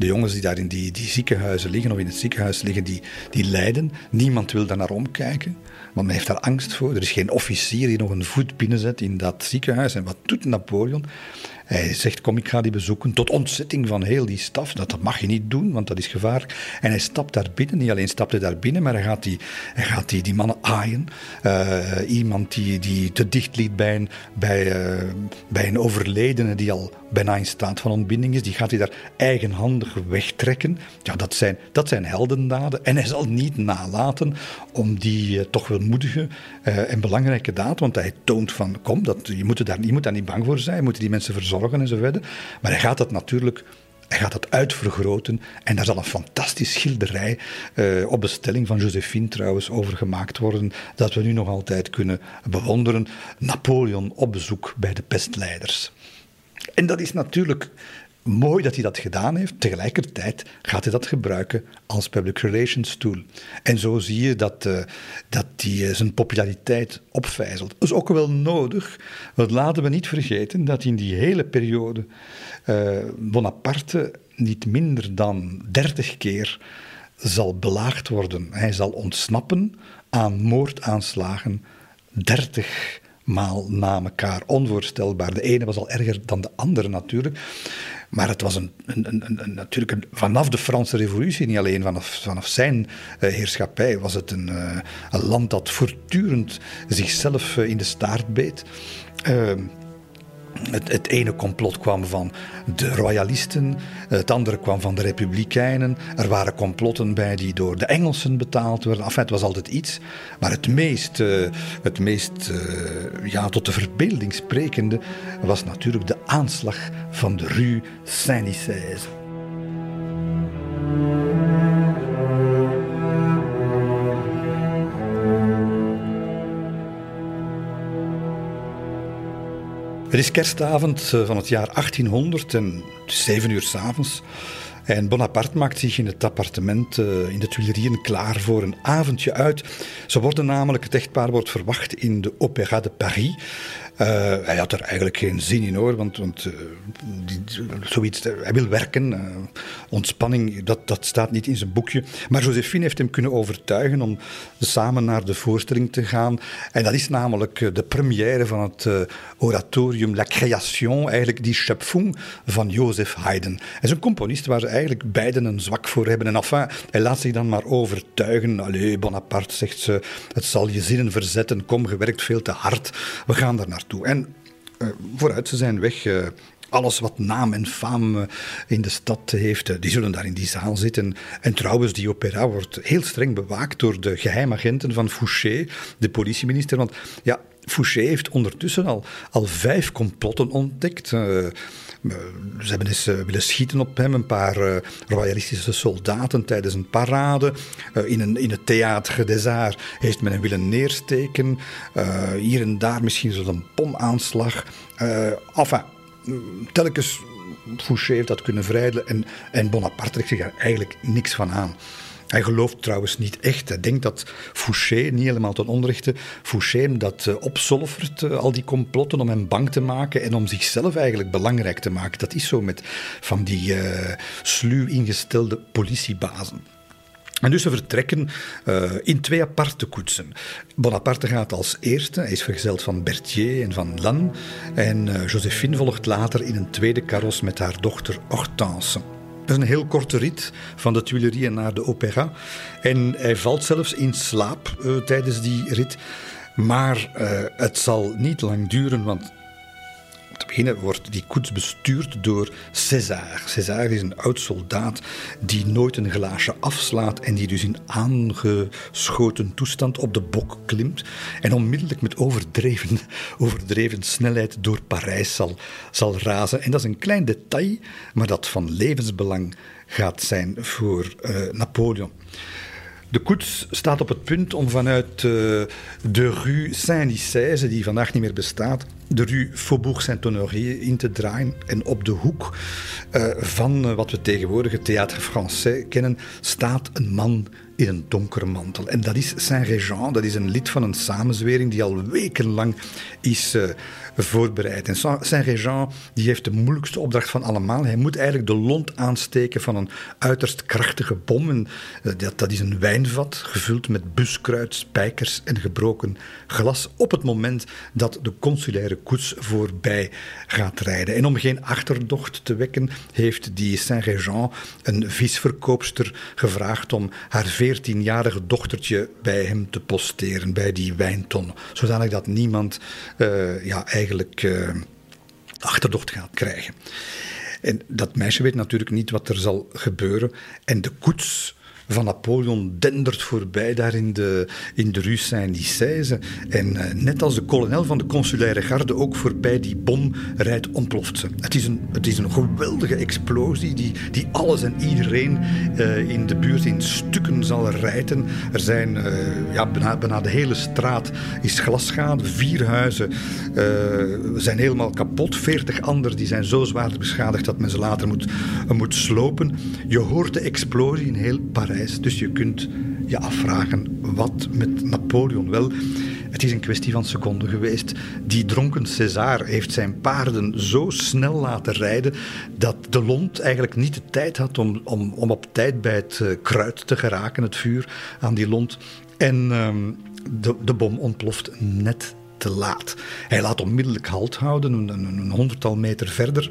Eh, de jongens die daar in die, die ziekenhuizen liggen of in het ziekenhuis liggen, die, die lijden. Niemand wil daar naar omkijken, want men heeft daar angst voor. Er is geen officier die nog een voet binnenzet in dat ziekenhuis. En wat doet Napoleon? Hij zegt, kom ik ga die bezoeken, tot ontzetting van heel die staf. Dat, mag je niet doen, want dat is gevaarlijk. En hij stapt daar binnen, niet alleen stapt hij daar binnen, maar hij gaat die, hij gaat die, die mannen aaien. Uh, iemand die, die te dicht liet bij een, bij, uh, bij een overledene die al bijna in staat van ontbinding is, die gaat hij daar eigenhandig wegtrekken. Ja, dat zijn, dat zijn heldendaden. En hij zal niet nalaten om die uh, toch wel moedige en belangrijke daad, want hij toont van, kom, dat, je, moet daar, je moet daar niet bang voor zijn, je moet die mensen verzorgen en zo verder. Maar hij gaat dat natuurlijk hij gaat dat uitvergroten en daar zal een fantastisch schilderij uh, op bestelling van Josephine trouwens over gemaakt worden, dat we nu nog altijd kunnen bewonderen. Napoleon op bezoek bij de pestleiders. En dat is natuurlijk mooi dat hij dat gedaan heeft. Tegelijkertijd gaat hij dat gebruiken als public relations tool. En zo zie je dat, uh, dat hij uh, zijn populariteit opvijzelt. Dat is ook wel nodig, want laten we niet vergeten dat in die hele periode uh, Bonaparte niet minder dan 30 keer zal belaagd worden. Hij zal ontsnappen aan moordaanslagen. 30 maal na elkaar. Onvoorstelbaar. De ene was al erger dan de andere natuurlijk. Maar het was een, een, een, een natuurlijk vanaf de Franse Revolutie, niet alleen vanaf, vanaf zijn uh, heerschappij, was het een, uh, een, land dat voortdurend zichzelf uh, in de staart beet. Het, ene complot kwam van de royalisten, het andere kwam van de republikeinen. Er waren complotten bij die door de Engelsen betaald werden. Enfin, het was altijd iets. Maar het meest, uh, het meest uh, ja, tot de verbeelding sprekende was natuurlijk de aanslag van de Rue Saint-Nicaise. Het is kerstavond eh, van het jaar 1800 en zeven uur s'avonds. En Bonaparte maakt zich in het appartement uh, in de Tuilerieën klaar voor een avondje uit. Ze worden namelijk, het echtpaar wordt verwacht in de Opéra de Paris. Uh, hij had er eigenlijk geen zin in hoor, want, want uh, die, zoiets, hij wil werken. ontspanning, dat, dat staat niet in zijn boekje. Maar Josephine heeft hem kunnen overtuigen om samen naar de voorstelling te gaan. En dat is namelijk de première van het oratorium La Création, eigenlijk die Schöpfung van Joseph Haydn. Hij is een componist waar ze eigenlijk beiden een zwak voor hebben. En enfin, hij laat zich dan maar overtuigen. Allee, Bonaparte zegt ze, het zal je zinnen verzetten. Kom, gewerkt veel te hard. We gaan daar naartoe. En uh, vooruit, ze zijn weg. Uh, alles wat naam en faam uh, in de stad heeft, die zullen daar in die zaal zitten. En trouwens, die opera wordt heel streng bewaakt door de geheimagenten van Fouché, de politieminister. Want ja, Fouché heeft ondertussen al, al vijf complotten ontdekt. Uh, ze hebben eens uh, willen schieten op hem, een paar royalistische soldaten tijdens een parade. in, een, in het Théâtre des Arts heeft men hem willen neersteken. hier en daar misschien zo'n pomaanslag. enfin, telkens Fouché heeft dat kunnen vrijden en, en Bonaparte trekt zich daar eigenlijk niks van aan. Hij gelooft trouwens niet echt. Hij denkt dat Fouché, niet helemaal ten onrechte, Fouché dat uh, al die complotten om hem bang te maken en om zichzelf eigenlijk belangrijk te maken. Dat is zo met van die uh, sluw ingestelde politiebazen. En dus ze vertrekken in twee aparte koetsen. Bonaparte gaat als eerste, hij is vergezeld van Berthier en van Lannes. En Josephine volgt later in een tweede karos met haar dochter Hortense. Dat is een heel korte rit van de Tuileries naar de opera. En hij valt zelfs in slaap uh, tijdens die rit. Maar het zal niet lang duren, want te beginnen wordt die koets bestuurd door César. César is een oud soldaat die nooit een glaasje afslaat en die dus in aangeschoten toestand op de bok klimt en onmiddellijk met overdreven, (laughs) overdreven snelheid door Parijs zal, zal razen. En dat is een klein detail, maar dat van levensbelang gaat zijn voor uh, Napoleon. De koets staat op het punt om vanuit uh, de rue Saint-Nicaise, die vandaag niet meer bestaat, de rue Faubourg Saint-Honoré in te draaien. En op de hoek uh, van uh, wat we tegenwoordig het Théâtre Français kennen, staat een man in een donkere mantel. En dat is Saint-Régent, dat is een lid van een samenzwering die al wekenlang is uh, voorbereid. En Saint-Régent heeft de moeilijkste opdracht van allemaal. Hij moet eigenlijk de lont aansteken van een uiterst krachtige bom. En, uh, dat, dat is een wijnvat gevuld met buskruid, spijkers en gebroken glas op het moment dat de consulaire koets voorbij gaat rijden. En om geen achterdocht te wekken, heeft die Saint-Régent een visverkoopster gevraagd om haar 14-jarige dochtertje bij hem te posteren, bij die wijnton. Zodanig dat niemand uh, ja, eigenlijk uh, achterdocht gaat krijgen. En dat meisje weet natuurlijk niet wat er zal gebeuren. En de koets van Napoleon dendert voorbij daar in de, in de Rue Saint-Nicaise. En uh, net als de kolonel van de consulaire garde ook voorbij die bom rijdt, ontploft ze. Het is een, het is een geweldige explosie die, die alles en iedereen uh, in de buurt in stukken zal rijten. Er zijn uh, ja, bijna, bijna, de hele straat is glasschade. Vier huizen zijn helemaal kapot. Veertig anderen die zijn zo zwaar beschadigd dat men ze later moet, moet slopen. Je hoort de explosie in heel Parijs. Dus je kunt je afvragen wat met Napoleon wel. Het is een kwestie van seconden geweest. Die dronken César heeft zijn paarden zo snel laten rijden dat de lont eigenlijk niet de tijd had om, om, om op tijd bij het uh, kruid te geraken, het vuur aan die lont. En um, de, de bom ontploft net te laat. Hij laat onmiddellijk halt houden, een, een, een honderdtal meter verder.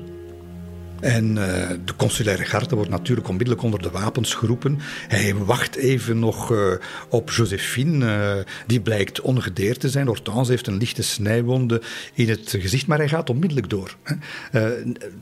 En uh, de consulaire garde wordt natuurlijk onmiddellijk onder de wapens geroepen. Hij wacht even nog uh, op Josephine, uh, die blijkt ongedeerd te zijn. Hortense heeft een lichte snijwonde in het gezicht, maar hij gaat onmiddellijk door. Hè.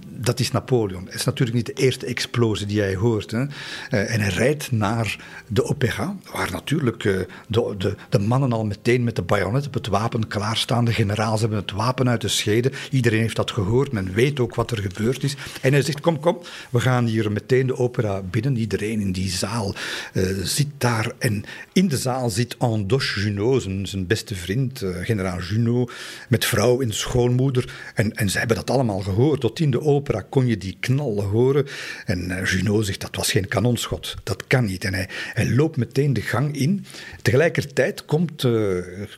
dat is Napoleon. Het is natuurlijk niet de eerste explosie die hij hoort. Hè. en hij rijdt naar de opera, waar natuurlijk de, de, de, mannen al meteen met de bajonet op het wapen klaarstaan. De generaals hebben het wapen uit de schede. Iedereen heeft dat gehoord, men weet ook wat er gebeurd is. En hij zegt, kom, kom, we gaan hier meteen de opera binnen. Iedereen in die zaal uh, zit daar. En in de zaal zit Andoche Junot, zijn, beste vriend, uh, generaal Junot, met vrouw en schoonmoeder. En, en ze hebben dat allemaal gehoord. Tot in de opera kon je die knallen horen. En uh, Junot zegt, dat was geen kanonschot. Dat kan niet. En hij loopt meteen de gang in. Tegelijkertijd komt,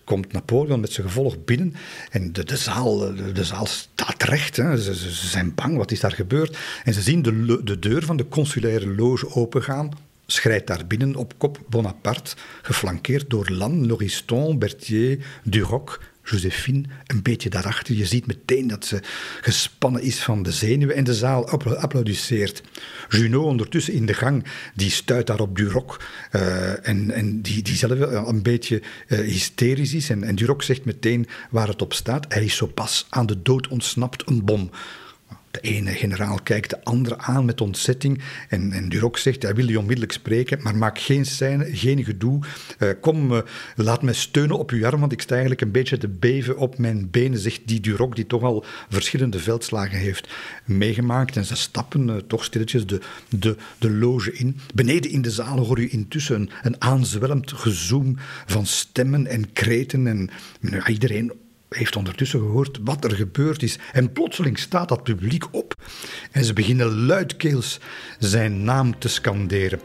komt Napoleon met zijn gevolg binnen. En de, de, zaal, de, zaal staat recht. Hè. Ze, zijn bang, wat is daar gebeurd? En ze zien de, de deur van de consulaire loge opengaan. Schrijdt daar binnen op kop Bonaparte, geflankeerd door Lannes, Lauriston, Berthier, Duroc, Josephine, een beetje daarachter. Je ziet meteen dat ze gespannen is van de zenuwen en de zaal applaudisseert. Junot ondertussen in de gang, die stuit daar op Duroc uh, en, en die, die zelf een beetje uh, hysterisch is. En, en Duroc zegt meteen waar het op staat. Hij is zo pas aan de dood ontsnapt, een bom. De ene generaal kijkt de andere aan met ontzetting. En, en Duroc zegt, hij wil je onmiddellijk spreken, maar maak geen scène, geen gedoe. Uh, kom, uh, laat mij steunen op uw arm, want ik sta eigenlijk een beetje te beven op mijn benen, zegt die Duroc, die toch al verschillende veldslagen heeft meegemaakt. En ze stappen uh, toch stilletjes de, de, de loge in. Beneden in de zaal hoor je intussen een, een aanzwelmd gezoem van stemmen en kreten. En iedereen heeft ondertussen gehoord wat er gebeurd is. En plotseling staat dat publiek op en ze beginnen luidkeels zijn naam te scanderen.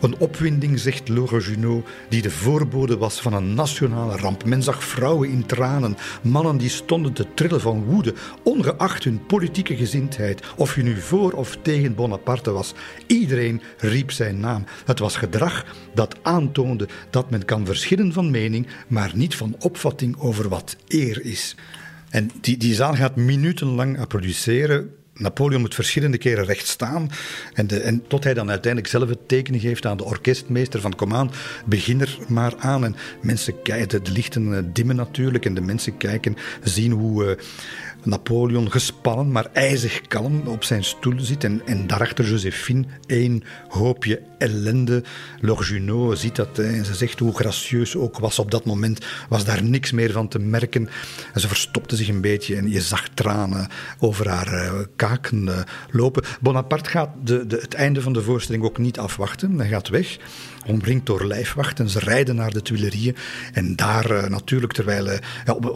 Een opwinding, zegt Laure Junot, die de voorbode was van een nationale ramp. Men zag vrouwen in tranen, mannen die stonden te trillen van woede, ongeacht hun politieke gezindheid, of je nu voor of tegen Bonaparte was. Iedereen riep zijn naam. Het was gedrag dat aantoonde dat men kan verschillen van mening, maar niet van opvatting over wat eer is. En die, die zaal gaat minutenlang applaudisseren. Napoleon moet verschillende keren recht staan. En, de, en, tot hij dan uiteindelijk zelf het teken geeft aan de orkestmeester van kom aan, begin er maar aan. En mensen kijken, de lichten eh, dimmen natuurlijk en de mensen kijken, zien hoe... Uh, Napoleon gespannen, maar ijzig kalm op zijn stoel zit. En, en daarachter Josephine, één hoopje ellende. Laure Junot ziet dat en ze zegt hoe gracieus ook was op dat moment. Was daar niks meer van te merken. En ze verstopte zich een beetje en je zag tranen over haar uh, kaken uh, lopen. Bonaparte gaat de, de, het einde van de voorstelling ook niet afwachten. Hij gaat weg omringd door lijfwachten. Ze rijden naar de Tuilerieën. En daar uh, natuurlijk, terwijl ja, op,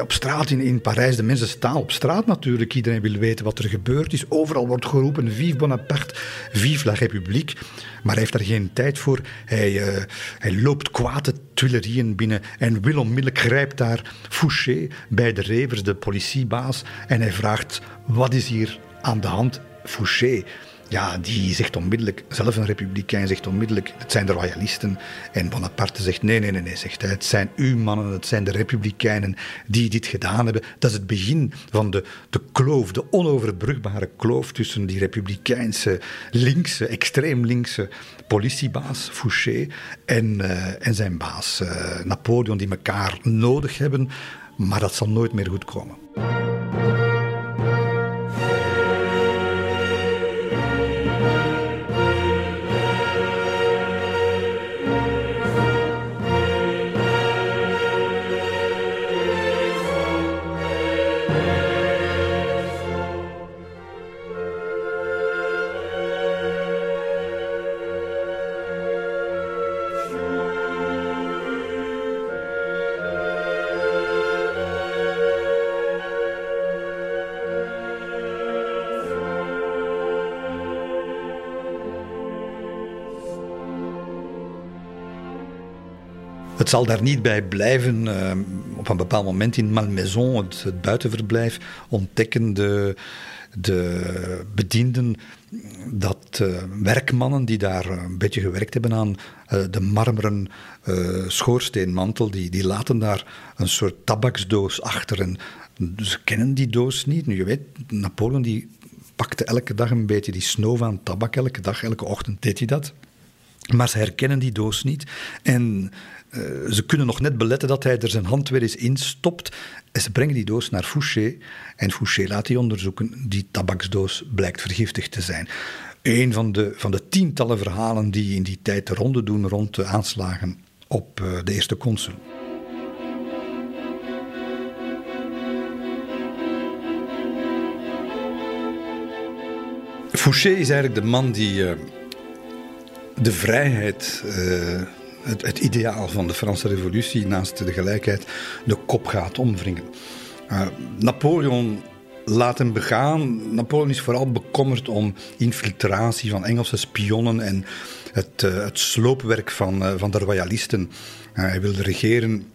op, straat in, in Parijs, de mensen op straat natuurlijk. Iedereen wil weten wat er gebeurd is. Overal wordt geroepen, vive Bonaparte, vive la République. Maar hij heeft daar geen tijd voor. Hij, uh, hij loopt kwaad de Tuilerieën binnen en wil onmiddellijk grijpt daar Fouché bij de Revers, de politiebaas. En hij vraagt, wat is hier aan de hand? Fouché ja, die zegt onmiddellijk, zelf een republikein zegt onmiddellijk, het zijn de royalisten. En Bonaparte zegt, nee, nee, nee, nee, zegt hij, het zijn uw mannen, het zijn de republikeinen die dit gedaan hebben. Dat is het begin van de, de kloof, de onoverbrugbare kloof tussen die republikeinse linkse, extreem linkse politiebaas Fouché en, uh, en zijn baas uh, Napoleon, die elkaar nodig hebben. Maar dat zal nooit meer goed komen. Zal daar niet bij blijven. Uh, op een bepaald moment in Malmaison, het, buitenverblijf, ontdekken de, de bedienden dat uh, werkmannen die daar een beetje gewerkt hebben aan uh, de marmeren schoorsteenmantel, die, die laten daar een soort tabaksdoos achter. En ze kennen die doos niet. Nu, je weet, Napoleon die pakte elke dag een beetje die snoof aan tabak. Elke dag, elke ochtend deed hij dat. Maar ze herkennen die doos niet. En uh, ze kunnen nog net beletten dat hij er zijn hand weer eens instopt. En ze brengen die doos naar Fouché. En Fouché laat die onderzoeken. Die tabaksdoos blijkt vergiftigd te zijn. Een van de, van de tientallen verhalen die in die tijd de ronde doen rond de aanslagen op uh, de eerste consul. Fouché is eigenlijk de man die uh, de vrijheid het, ideaal van de Franse Revolutie naast de gelijkheid de kop gaat omwringen. Uh, Napoleon laat hem begaan. Napoleon is vooral bekommerd om infiltratie van Engelse spionnen en het, uh, het sloopwerk van, uh, van de royalisten. hij wilde regeren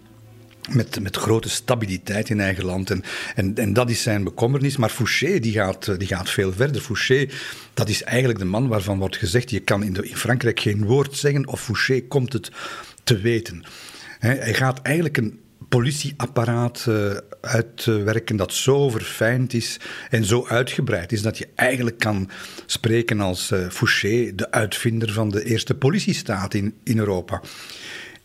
met, met grote stabiliteit in eigen land. En, en, en dat is zijn bekommernis. Maar Fouché die gaat, die gaat veel verder. Fouché, dat is eigenlijk de man waarvan wordt gezegd: je kan in, in Frankrijk geen woord zeggen of Fouché komt het te weten. hij gaat eigenlijk een politieapparaat uh, uitwerken dat zo verfijnd is en zo uitgebreid is dat je eigenlijk kan spreken als uh, Fouché, de uitvinder van de eerste politiestaat in, in Europa.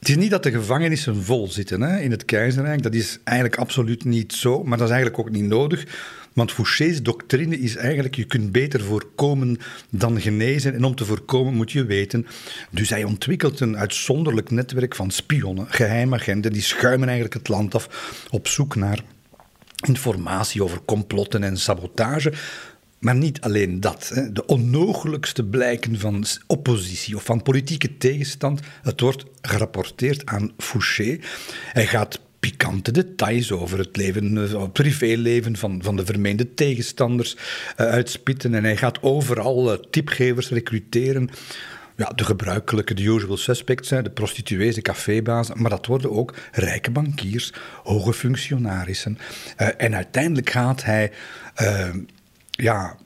Het is niet dat de gevangenissen vol zitten hè, in het keizerrijk. Dat is eigenlijk absoluut niet zo. Maar dat is eigenlijk ook niet nodig. Want Fouché's doctrine is eigenlijk: je kunt beter voorkomen dan genezen. En om te voorkomen moet je weten. Dus hij ontwikkelt een uitzonderlijk netwerk van spionnen, geheimagenten. Die schuimen eigenlijk het land af op zoek naar informatie over complotten en sabotage. Maar niet alleen dat. De onnogelijkste blijken van oppositie of van politieke tegenstand. Het wordt gerapporteerd aan Fouché. Hij gaat pikante details over het leven, het eh, privéleven van, van de vermeende tegenstanders uh, uitspitten. En hij gaat overal uh, tipgevers recruteren. ja, de gebruikelijke, de usual suspects de prostituees, de cafébazen, maar dat worden ook rijke bankiers, hoge functionarissen. En uiteindelijk gaat hij ja,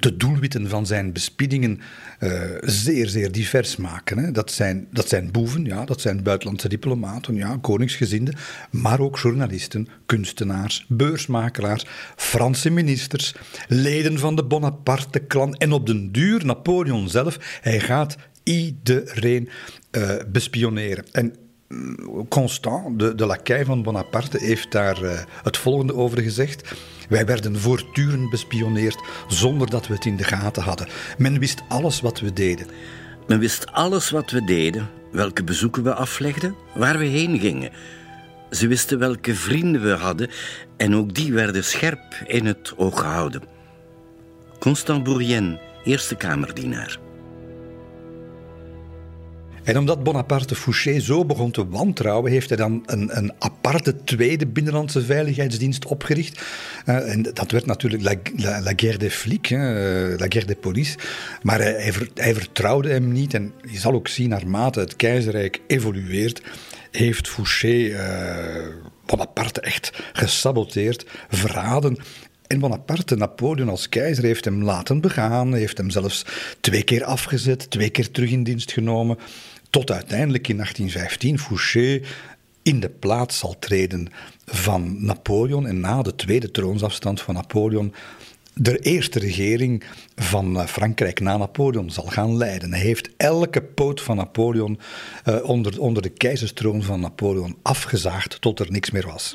de doelwitten van zijn bespiedingen uh, zeer, zeer divers maken. Hè. Dat, zijn, dat zijn boeven, ja, dat zijn buitenlandse diplomaten, ja, koningsgezinden, maar ook journalisten, kunstenaars, beursmakelaars, Franse ministers, leden van de Bonaparte-klan en op den duur Napoleon zelf. Hij gaat iedereen uh, bespioneren. En mm, Constant, de, de lakai van Bonaparte, heeft daar uh, het volgende over gezegd. Wij werden voortdurend bespioneerd zonder dat we het in de gaten hadden. Men wist alles wat we deden. Men wist alles wat we deden, welke bezoeken we aflegden, waar we heen gingen. Ze wisten welke vrienden we hadden en ook die werden scherp in het oog gehouden. Constant Bourrienne, Eerste Kamerdienaar. En omdat Bonaparte Fouché zo begon te wantrouwen, heeft hij dan een, een aparte tweede binnenlandse veiligheidsdienst opgericht. Uh, en dat werd natuurlijk la, la, la guerre des flics, hè, la guerre des police. Maar hij, hij, vertrouwde hem niet. En je zal ook zien, naarmate het keizerrijk evolueert, heeft Fouché uh, Bonaparte echt gesaboteerd, verraden. En Bonaparte, Napoleon als keizer, heeft hem laten begaan, heeft hem zelfs twee keer afgezet, twee keer terug in dienst genomen. Tot uiteindelijk in 1815 Fouché in de plaats zal treden van Napoleon en na de tweede troonsafstand van Napoleon de eerste regering van Frankrijk na Napoleon zal gaan leiden. Hij heeft elke poot van Napoleon uh, onder, onder de keizerstroon van Napoleon afgezaagd tot er niks meer was.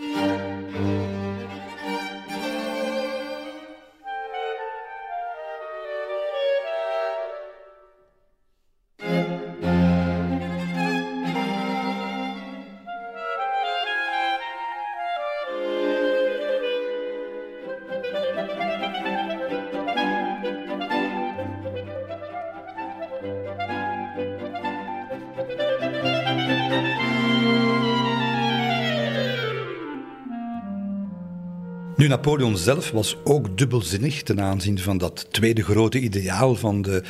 Napoleon zelf was ook dubbelzinnig ten aanzien van dat tweede grote ideaal van de,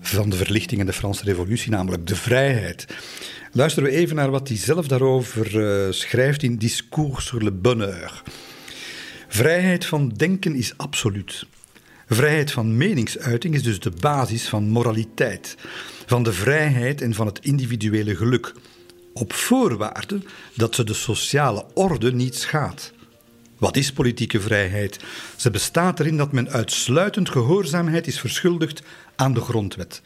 van de verlichting en de Franse Revolutie, namelijk de vrijheid. Luisteren we even naar wat hij zelf daarover uh, schrijft in Discours sur le bonheur. Vrijheid van denken is absoluut. Vrijheid van meningsuiting is dus de basis van moraliteit, van de vrijheid en van het individuele geluk, op voorwaarde dat ze de sociale orde niet schaadt. Wat is politieke vrijheid? Ze bestaat erin dat men uitsluitend gehoorzaamheid is verschuldigd aan de grondwet.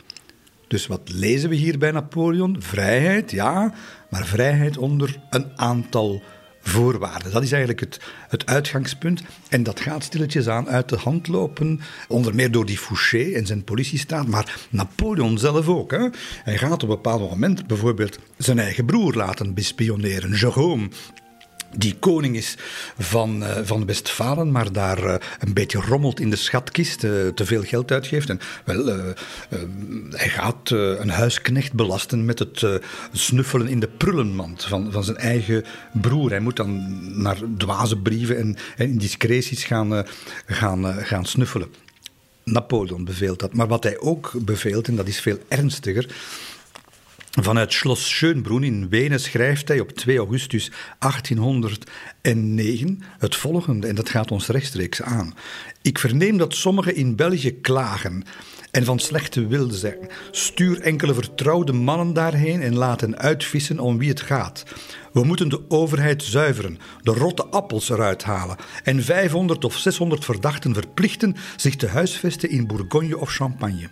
Dus wat lezen we hier bij Napoleon? Vrijheid, ja, maar vrijheid onder een aantal voorwaarden. Dat is eigenlijk het, het uitgangspunt. En dat gaat stilletjes aan uit de hand lopen, onder meer door die Fouché en zijn politiestaat, maar Napoleon zelf ook. Hè. Hij gaat op een bepaald moment bijvoorbeeld zijn eigen broer laten bespioneren, Jérôme die koning is van, uh, van Westfalen, maar daar uh, een beetje rommelt in de schatkist, uh, te veel geld uitgeeft. En wel, hij gaat een huisknecht belasten met het snuffelen in de prullenmand van, van zijn eigen broer. Hij moet dan naar dwaze brieven en, en indiscreties gaan, gaan, gaan snuffelen. Napoleon beveelt dat. Maar wat hij ook beveelt, en dat is veel ernstiger, Vanuit Schloss Schönbrunn in Wenen schrijft hij op 2 augustus 1809 het volgende, en dat gaat ons rechtstreeks aan. Ik verneem dat sommigen in België klagen en van slechte wil zijn. Stuur enkele vertrouwde mannen daarheen en laat hen uitvissen om wie het gaat. We moeten de overheid zuiveren, de rotte appels eruit halen en 500 of 600 verdachten verplichten zich te huisvesten in Bourgogne of Champagne.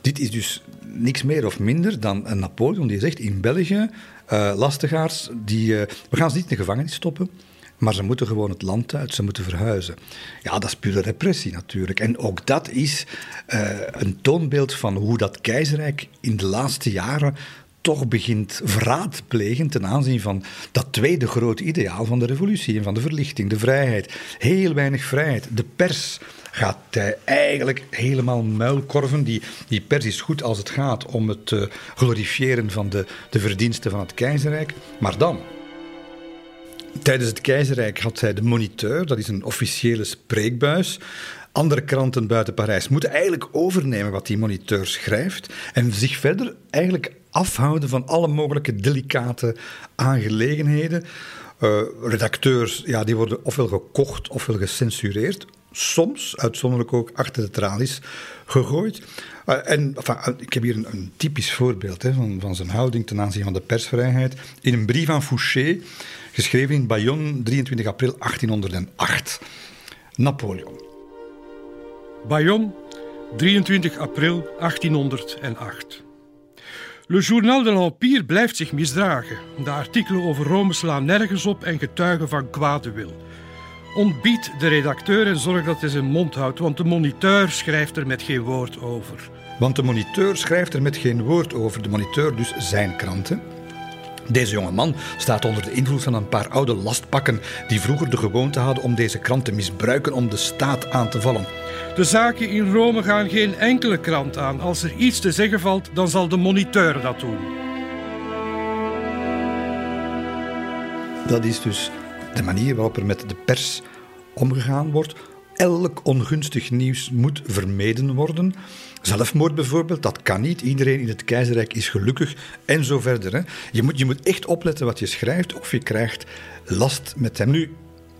Dit is dus niks meer of minder dan een Napoleon die zegt in België, uh, lastigaars, die, uh, we gaan ze niet in de gevangenis stoppen, maar ze moeten gewoon het land uit, ze moeten verhuizen. Ja, dat is pure repressie natuurlijk. En ook dat is uh, een toonbeeld van hoe dat keizerrijk in de laatste jaren toch begint verraad plegen ten aanzien van dat tweede grote ideaal van de revolutie en van de verlichting, de vrijheid. Heel weinig vrijheid. De pers gaat hij eigenlijk helemaal muilkorven. Die, die pers is goed als het gaat om het uh, glorifiëren van de, de verdiensten van het keizerrijk. Maar dan, Tijdens het keizerrijk had hij de moniteur, dat is een officiële spreekbuis. andere kranten buiten Parijs moeten eigenlijk overnemen wat die moniteur schrijft en zich verder eigenlijk afhouden van alle mogelijke delicate aangelegenheden. Uh, redacteurs ja, die worden ofwel gekocht ofwel gecensureerd. Soms, uitzonderlijk ook, achter de tralies gegooid. Uh, en enfin, ik heb hier een, een typisch voorbeeld hè, van, van zijn houding ten aanzien van de persvrijheid. In een brief aan Fouché, geschreven in Bayonne, 23 april 1808. Napoleon. Bayonne, 23 april 1808. Le Journal de l'Empire blijft zich misdragen. De artikelen over Rome slaan nergens op en getuigen van kwade wil. Ontbied de redacteur en zorg dat hij zijn mond houdt, want de moniteur schrijft er met geen woord over. Want de moniteur schrijft er met geen woord over. De moniteur dus zijn kranten. Deze jonge man staat onder de invloed van een paar oude lastpakken die vroeger de gewoonte hadden om deze krant te misbruiken om de staat aan te vallen. De zaken in Rome gaan geen enkele krant aan. Als er iets te zeggen valt, dan zal de moniteur dat doen. Dat is dus de manier waarop er met de pers omgegaan wordt. Elk ongunstig nieuws moet vermeden worden. Zelfmoord bijvoorbeeld, dat kan niet. Iedereen in het keizerrijk is gelukkig en zo verder. Hè. Je, moet, je moet echt opletten wat je schrijft of je krijgt last met hem. Nu,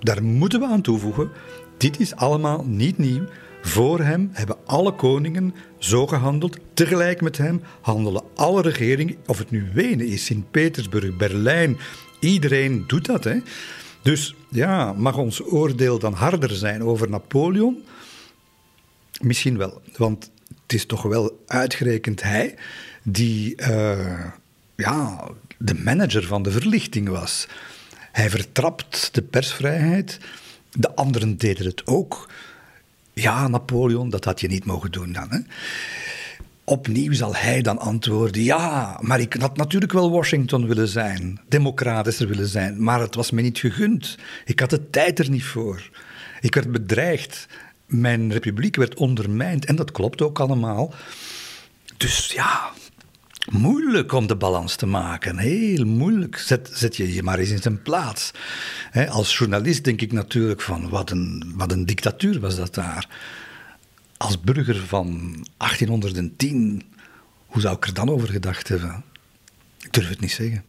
daar moeten we aan toevoegen. Dit is allemaal niet nieuw. Voor hem hebben alle koningen zo gehandeld. Tegelijk met hem handelen alle regeringen, of het nu Wenen is, Sint-Petersburg, Berlijn, iedereen doet dat. Hè? Dus ja, mag ons oordeel dan harder zijn over Napoleon? Misschien wel, want het is toch wel uitgerekend hij die uh, ja, de manager van de verlichting was. Hij vertrapt de persvrijheid, de anderen deden het ook. Ja, Napoleon, dat had je niet mogen doen dan. Hè? Opnieuw zal hij dan antwoorden: Ja, maar ik had natuurlijk wel Washington willen zijn, democratischer willen zijn, maar het was me niet gegund. Ik had de tijd er niet voor. Ik werd bedreigd. Mijn republiek werd ondermijnd. En dat klopt ook allemaal. Dus ja, moeilijk om de balans te maken. Heel moeilijk. Zet, zet je je maar eens in zijn plaats. als journalist denk ik natuurlijk van wat een, wat een dictatuur was dat daar. Als burger van 1810, hoe zou ik er dan over gedacht hebben? Ik durf het niet zeggen.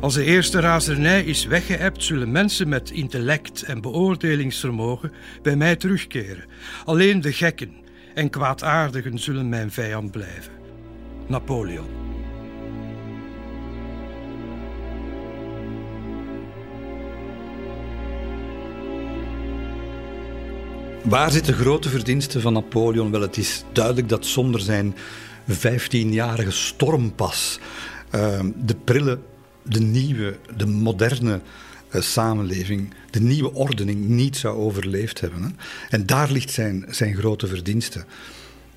Als de eerste razernij is weggeëpt, zullen mensen met intellect en beoordelingsvermogen bij mij terugkeren. Alleen de gekken en kwaadaardigen zullen mijn vijand blijven. Napoleon. Waar zit de grote verdienste van Napoleon? Wel, het is duidelijk dat zonder zijn 15-jarige stormpas uh, de prille de nieuwe, de moderne uh, samenleving, de nieuwe ordening niet zou overleefd hebben. Hè. En daar ligt zijn, zijn grote verdienste.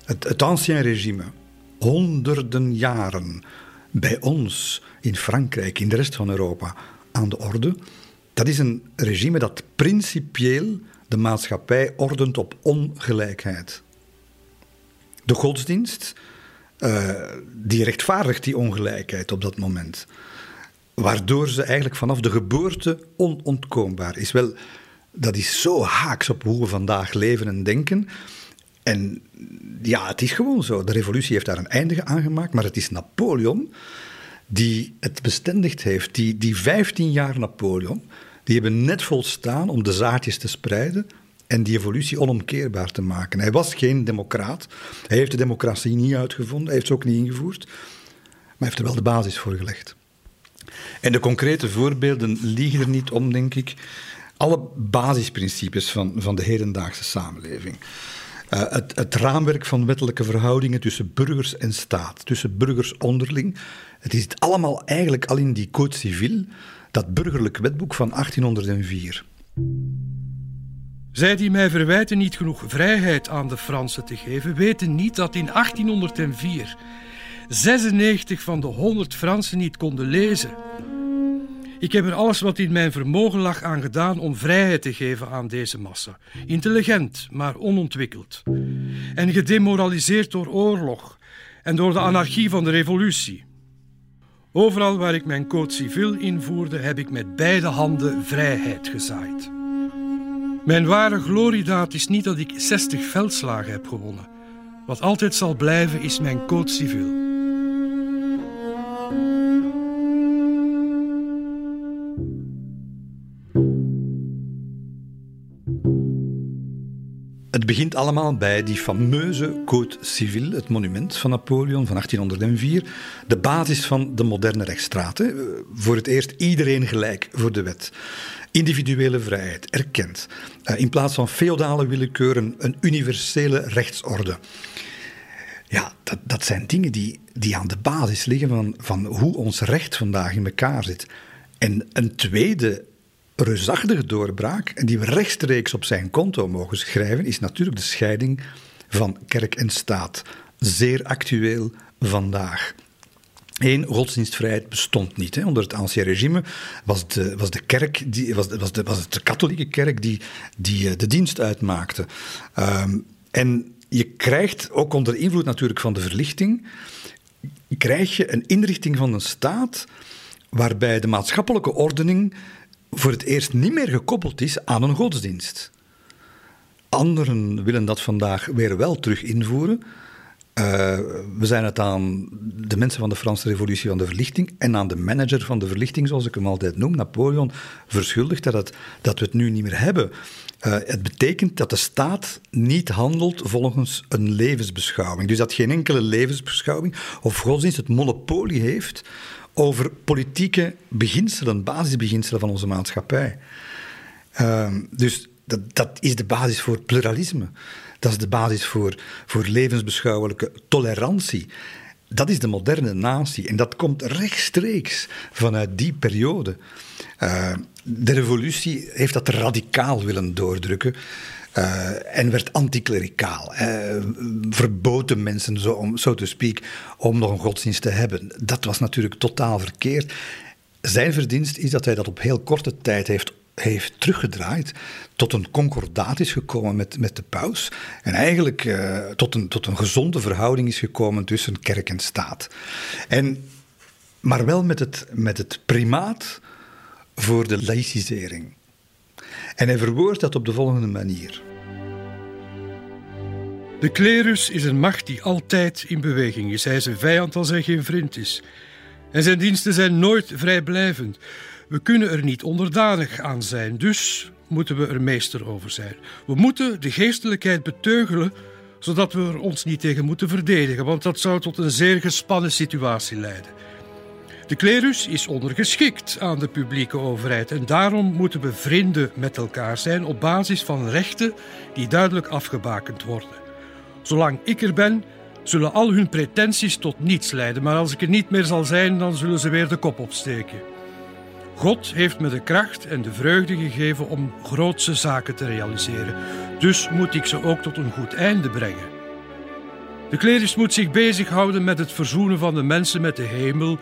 Het, het ancien regime, honderden jaren bij ons in Frankrijk, in de rest van Europa, aan de orde. Dat is een regime dat principieel de maatschappij ordent op ongelijkheid. De godsdienst, uh, die rechtvaardigt die ongelijkheid op dat moment waardoor ze eigenlijk vanaf de geboorte onontkoombaar is. Wel, dat is zo haaks op hoe we vandaag leven en denken. En ja, het is gewoon zo. De revolutie heeft daar een einde aan gemaakt, maar het is Napoleon die het bestendigd heeft. Die, die 15 jaar Napoleon, die hebben net volstaan om de zaadjes te spreiden en die evolutie onomkeerbaar te maken. Hij was geen democraat. Hij heeft de democratie niet uitgevonden, hij heeft ze ook niet ingevoerd, maar hij heeft er wel de basis voor gelegd. En de concrete voorbeelden liegen er niet om, denk ik. Alle basisprincipes van, van de hedendaagse samenleving. Uh, het, het, raamwerk van wettelijke verhoudingen tussen burgers en staat, tussen burgers onderling. Het is allemaal eigenlijk al in die Code Civil, dat burgerlijk wetboek van 1804. Zij die mij verwijten niet genoeg vrijheid aan de Fransen te geven, weten niet dat in 1804 96 van de 100 Fransen niet konden lezen. Ik heb er alles wat in mijn vermogen lag aan gedaan om vrijheid te geven aan deze massa. Intelligent, maar onontwikkeld. En gedemoraliseerd door oorlog en door de anarchie van de revolutie. Overal waar ik mijn code civil invoerde, heb ik met beide handen vrijheid gezaaid. Mijn ware gloriedaad is niet dat ik 60 veldslagen heb gewonnen. Wat altijd zal blijven is mijn code civil. Het begint allemaal bij die fameuze Code Civil, het monument van Napoleon van 1804. De basis van de moderne rechtsstraat. Voor het eerst iedereen gelijk voor de wet. Individuele vrijheid, erkend. Uh, in plaats van feodale willekeur een, universele rechtsorde. Ja, dat, dat zijn dingen die, die aan de basis liggen van, van hoe ons recht vandaag in elkaar zit. En een tweede reusachtige doorbraak, en die we rechtstreeks op zijn konto mogen schrijven, is natuurlijk de scheiding van kerk en staat. Zeer actueel vandaag. Eén, godsdienstvrijheid bestond niet. Hè. Onder het ancien regime was de, was de kerk, die, was, was, de, was het de katholieke kerk die, die eh, de dienst uitmaakte. Um, en je krijgt, ook onder invloed natuurlijk van de verlichting, krijg je een inrichting van een staat waarbij de maatschappelijke ordening voor het eerst niet meer gekoppeld is aan een godsdienst. Anderen willen dat vandaag weer wel terug invoeren. Uh, we zijn het aan de mensen van de Franse Revolutie van de Verlichting en aan de manager van de Verlichting, zoals ik hem altijd noem, Napoleon, verschuldigd dat, het, dat we het nu niet meer hebben. Uh, het betekent dat de staat niet handelt volgens een levensbeschouwing. Dus dat geen enkele levensbeschouwing of godsdienst het monopolie heeft over politieke beginselen, basisbeginselen van onze maatschappij. Uh, dus dat, dat is de basis voor pluralisme. Dat is de basis voor, voor levensbeschouwelijke tolerantie. Dat is de moderne natie en dat komt rechtstreeks vanuit die periode. Uh, de revolutie heeft dat radicaal willen doordrukken. Uh, en werd anticlericaal. Uh, verboden mensen, zo, om, so to speak, om nog een godsdienst te hebben. Dat was natuurlijk totaal verkeerd. Zijn verdienst is dat hij dat op heel korte tijd heeft heeft teruggedraaid, tot een concordaat is gekomen met, met de paus en eigenlijk uh, tot, een, tot een gezonde verhouding is gekomen tussen kerk en staat. En, maar wel met het, met het primaat voor de laïcisering. En hij verwoordt dat op de volgende manier. De klerus is een macht die altijd in beweging is. Hij is een vijand als hij geen vriend is. En zijn diensten zijn nooit vrijblijvend. We kunnen er niet onderdanig aan zijn, dus moeten we er meester over zijn. We moeten de geestelijkheid beteugelen, zodat we er ons niet tegen moeten verdedigen, want dat zou tot een zeer gespannen situatie leiden. De klerus is ondergeschikt aan de publieke overheid en daarom moeten we vrienden met elkaar zijn op basis van rechten die duidelijk afgebakend worden. Zolang ik er ben, zullen al hun pretenties tot niets leiden, maar als ik er niet meer zal zijn, dan zullen ze weer de kop opsteken. God heeft me de kracht en de vreugde gegeven om grootse zaken te realiseren. Dus moet ik ze ook tot een goed einde brengen. De klerus moet zich bezighouden met het verzoenen van de mensen met de hemel,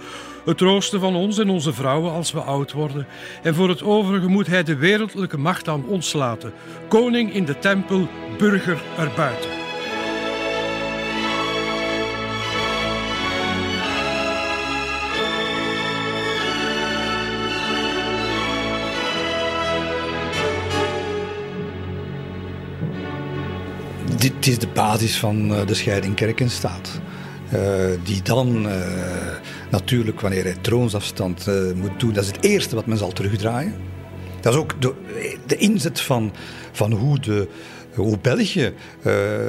het troosten van ons en onze vrouwen als we oud worden. En voor het overige moet hij de wereldlijke macht aan ons laten. Koning in de tempel, burger erbuiten. dit is de basis van eh, de scheiding kerk en staat. Uh, die dan uh, natuurlijk, wanneer hij troonsafstand uh, moet doen, dat is het eerste wat men zal terugdraaien. Dat is ook de, de inzet van, van hoe, de, hoe België,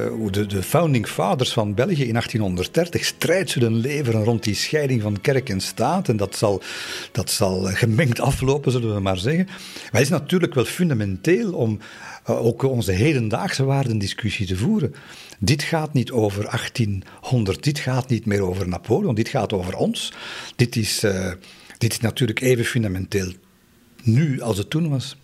hoe de, de founding fathers van België in 1830 strijd zullen leveren rond die scheiding van kerk en staat. En dat zal, dat zal gemengd aflopen, zullen we maar zeggen. Maar het is natuurlijk wel fundamenteel om eh, ook onze hedendaagse waardendiscussie te voeren. Dit gaat niet over 1800, dit gaat niet meer over Napoleon, dit gaat over ons. Dit is, uh, dit is natuurlijk even fundamenteel nu als het toen was.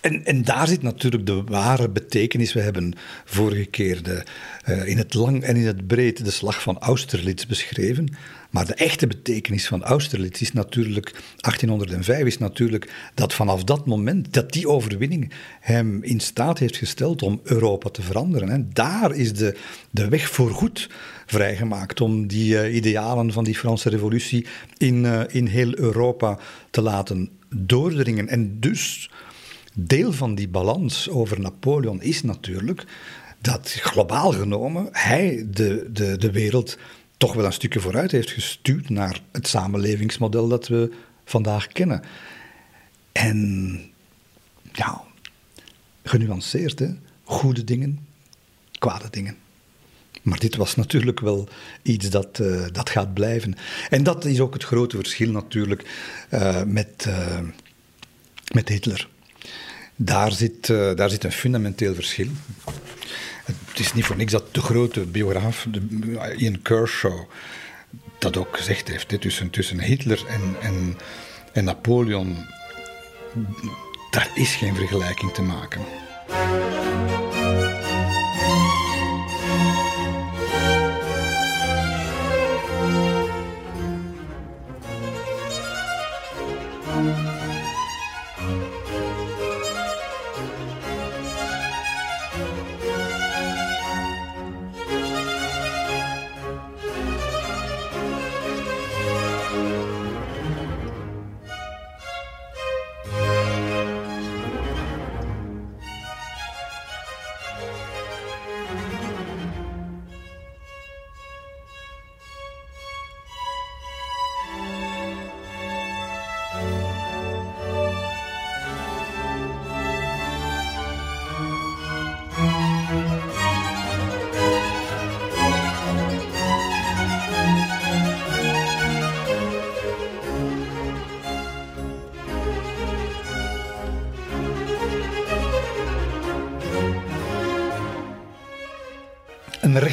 En, en, daar zit natuurlijk de ware betekenis. We hebben vorige keer de, uh, in het lang en in het breed de slag van Austerlitz beschreven. Maar de echte betekenis van Austerlitz is natuurlijk, 1805 is natuurlijk dat vanaf dat moment, dat die overwinning hem in staat heeft gesteld om Europa te veranderen. En daar is de, de weg voorgoed vrijgemaakt om die uh, idealen van die Franse revolutie in, uh, in heel Europa te laten doordringen. En dus deel van die balans over Napoleon is natuurlijk dat globaal genomen hij de, de, de wereld toch wel een stukje vooruit heeft gestuurd naar het samenlevingsmodel dat we vandaag kennen. En ja, genuanceerd, goede dingen, kwade dingen. Maar dit was natuurlijk wel iets dat, uh, dat gaat blijven. En dat is ook het grote verschil natuurlijk uh, met, uh, met Hitler. Daar zit, daar zit een fundamenteel verschil. Het is niet voor niks dat de grote biograaf, Ian Kershaw, dat ook gezegd heeft. Tussen, tussen Hitler en, en, en Napoleon, daar is geen vergelijking te maken.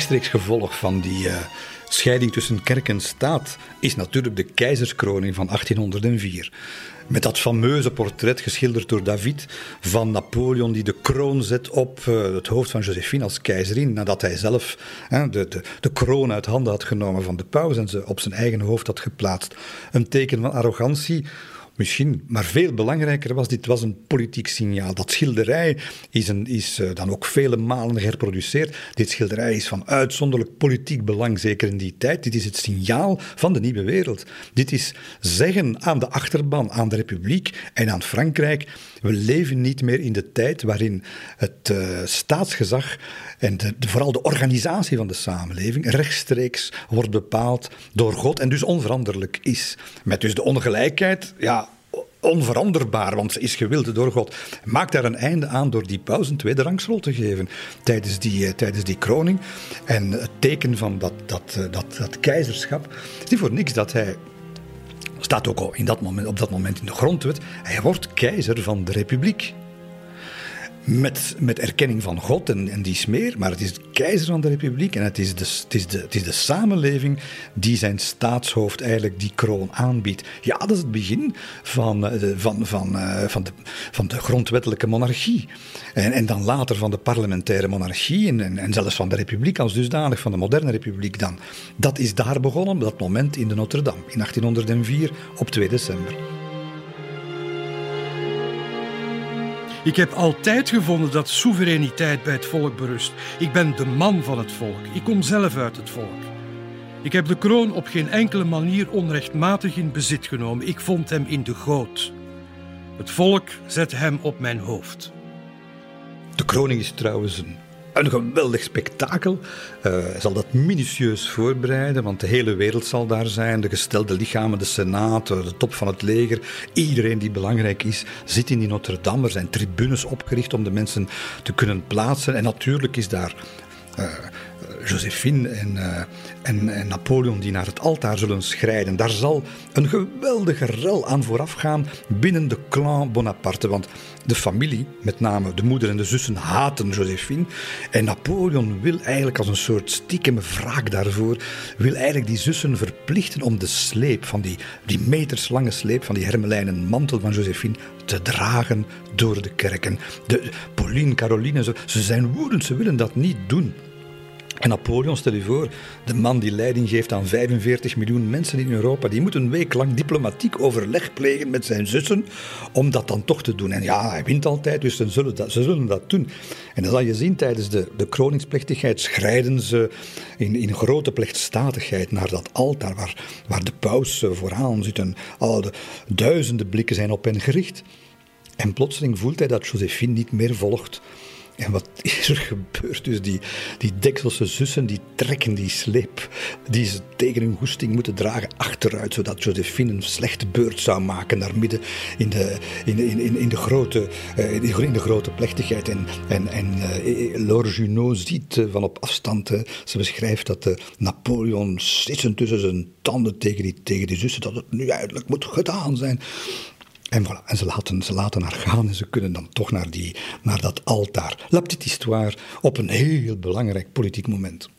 Rechtstreeks gevolg van die uh, scheiding tussen kerk en staat is natuurlijk de keizerskroning van 1804. Met dat fameuze portret geschilderd door David van Napoleon, die de kroon zet op uh, het hoofd van Josephine als keizerin. Nadat hij zelf de, de, de, kroon uit handen had genomen van de paus en ze op zijn eigen hoofd had geplaatst. Een teken van arrogantie Misschien, maar veel belangrijker was, dit was een politiek signaal. Dat schilderij is, een, is uh, dan ook vele malen gereproduceerd. Dit schilderij is van uitzonderlijk politiek belang, zeker in die tijd. Dit is het signaal van de nieuwe wereld. Dit is zeggen aan de achterban, aan de republiek en aan Frankrijk, we leven niet meer in de tijd waarin het uh, staatsgezag en de, vooral de organisatie van de samenleving rechtstreeks wordt bepaald door God en dus onveranderlijk is. Met dus de ongelijkheid, ja, onveranderbaar, want ze is gewild door God. Maakt daar een einde aan door die paus een tweede rangsrol te geven tijdens die, uh, tijdens die kroning. En het teken van dat, dat, uh, dat, dat keizerschap, het is niet voor niks dat hij staat ook in dat moment, op dat moment in de grondwet. Hij wordt keizer van de republiek met, met erkenning van God en, en die smeer, maar het is de keizer van de republiek en het is, de, het, is de, het is de samenleving die zijn staatshoofd eigenlijk die kroon aanbiedt. Ja, dat is het begin van, eh, van, van, uh, van, de, van de grondwettelijke monarchie. En, en dan later van de parlementaire monarchie en, en, zelfs van de republiek als dusdanig, van de moderne republiek dan. Dat is daar begonnen, dat moment in de Notre-Dame, in 1804 op 2 december. Ik heb altijd gevonden dat soevereiniteit bij het volk berust. Ik ben de man van het volk. Ik kom zelf uit het volk. Ik heb de kroon op geen enkele manier onrechtmatig in bezit genomen. Ik vond hem in de goot. Het volk zette hem op mijn hoofd. De kroning is trouwens een een geweldig spektakel. Uh, hij zal dat minutieus voorbereiden, want de hele wereld zal daar zijn. De gestelde lichamen, de Senaat, de top van het leger. Iedereen die belangrijk is, zit in die Notre-Dame. Er zijn tribunes opgericht om de mensen te kunnen plaatsen. En natuurlijk is daar. Uh, Josephine en, en, en, Napoleon die naar het altaar zullen schrijden. Daar zal een geweldige rel aan vooraf gaan binnen de clan Bonaparte. Want de familie, met name de moeder en de zussen, haten Josephine. En Napoleon wil eigenlijk als een soort stiekeme wraak daarvoor, wil eigenlijk die zussen verplichten om de sleep van die, die meterslange sleep van die hermelijnen mantel van Josephine te dragen door de kerken. De, Pauline, Caroline, ze, ze zijn woedend, ze willen dat niet doen. En Napoleon, stel je voor, de man die leiding geeft aan 45 miljoen mensen in Europa, die moet een week lang diplomatiek overleg plegen met zijn zussen om dat dan toch te doen. En ja, hij wint altijd, dus ze zullen dat, ze zullen dat doen. En dan zal je zien, tijdens de, de kroningsplechtigheid schrijden ze in, in grote plechtstatigheid naar dat altaar waar, waar de paus vooraan zit en al de duizenden blikken zijn op hen gericht. En plotseling voelt hij dat Josephine niet meer volgt. En wat is er gebeurd? Dus die, die Dekselse zussen die trekken die sleep die ze tegen hun goesting moeten dragen achteruit, zodat Josephine een slechte beurt zou maken daar midden in de, in, in, in de, grote, uh, in de grote plechtigheid. En, en, en uh, Laure Junot ziet uh, van op afstand, ze beschrijft dat Napoleon zitten tussen zijn tanden tegen die, tegen die zussen, dat het nu eindelijk moet gedaan zijn. En, voilà, en ze, laten, ze laten haar gaan en ze kunnen dan toch naar, die, naar dat altaar. La petite histoire op een heel belangrijk politiek moment.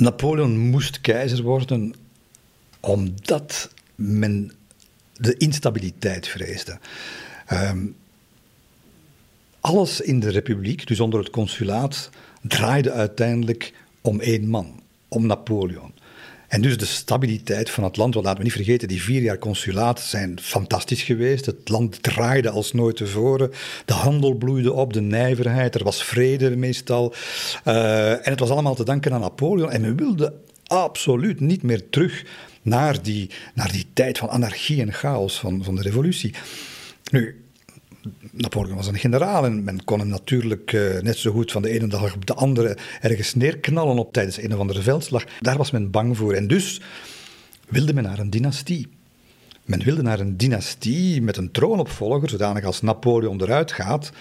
Napoleon moest keizer worden omdat men de instabiliteit vreesde. Um, alles in de republiek, dus onder het consulaat, draaide uiteindelijk om één man, om Napoleon. En dus de stabiliteit van het land, want laten we niet vergeten, die vier jaar consulaat zijn fantastisch geweest. Het land draaide als nooit tevoren. De handel bloeide op, de nijverheid, er was vrede meestal. Uh, en het was allemaal te danken aan Napoleon. En men wilde absoluut niet meer terug naar die, naar die tijd van anarchie en chaos van, van de revolutie. Nu, Napoleon was een generaal en men kon hem natuurlijk uh, net zo goed van de ene dag op de andere ergens neerknallen op tijdens een of andere veldslag. Daar was men bang voor en dus wilde men naar een dynastie. Men wilde naar een dynastie met een troonopvolger, zodanig als Napoleon eruit gaat,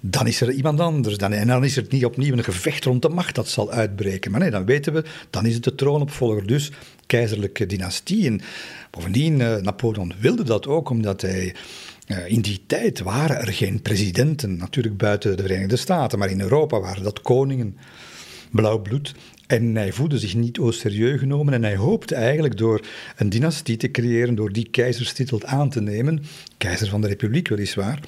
dan is er iemand anders. Dan, en dan is er niet opnieuw een gevecht rond de macht dat zal uitbreken. Maar nee, dan weten we, dan is het de troonopvolger, dus keizerlijke dynastie. En bovendien, uh, Napoleon wilde dat ook, omdat hij eh, in die tijd waren er geen presidenten, natuurlijk buiten de Verenigde Staten, maar in Europa waren dat koningen, blauw bloed. En hij voelde zich niet au serieus genomen en hij hoopte eigenlijk door een dynastie te creëren, door die keizerstitel aan te nemen, keizer van de republiek weliswaar,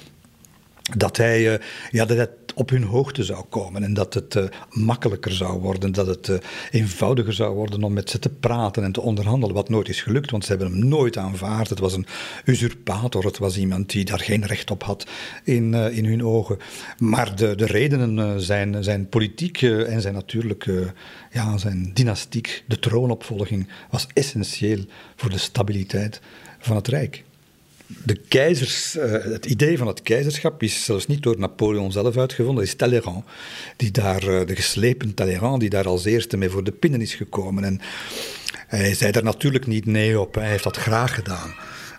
dat hij, uh, ja, dat het op hun hoogte zou komen en dat het uh, makkelijker zou worden, dat het uh, eenvoudiger zou worden om met ze te praten en te onderhandelen, wat nooit is gelukt, want ze hebben hem nooit aanvaard. Het was een usurpator, het was iemand die daar geen recht op had in, in hun ogen. Maar de, de redenen zijn, zijn politiek en zijn natuurlijk ja, zijn dynastiek, de troonopvolging, was essentieel voor de stabiliteit van het Rijk de keizers, uh, het idee van het keizerschap is zelfs niet door Napoleon zelf uitgevonden, dat is Talleyrand. Die daar, uh, de geslepen Talleyrand, die daar als eerste mee voor de pinnen is gekomen. En Hij zei daar natuurlijk niet nee op. Hij heeft dat graag gedaan.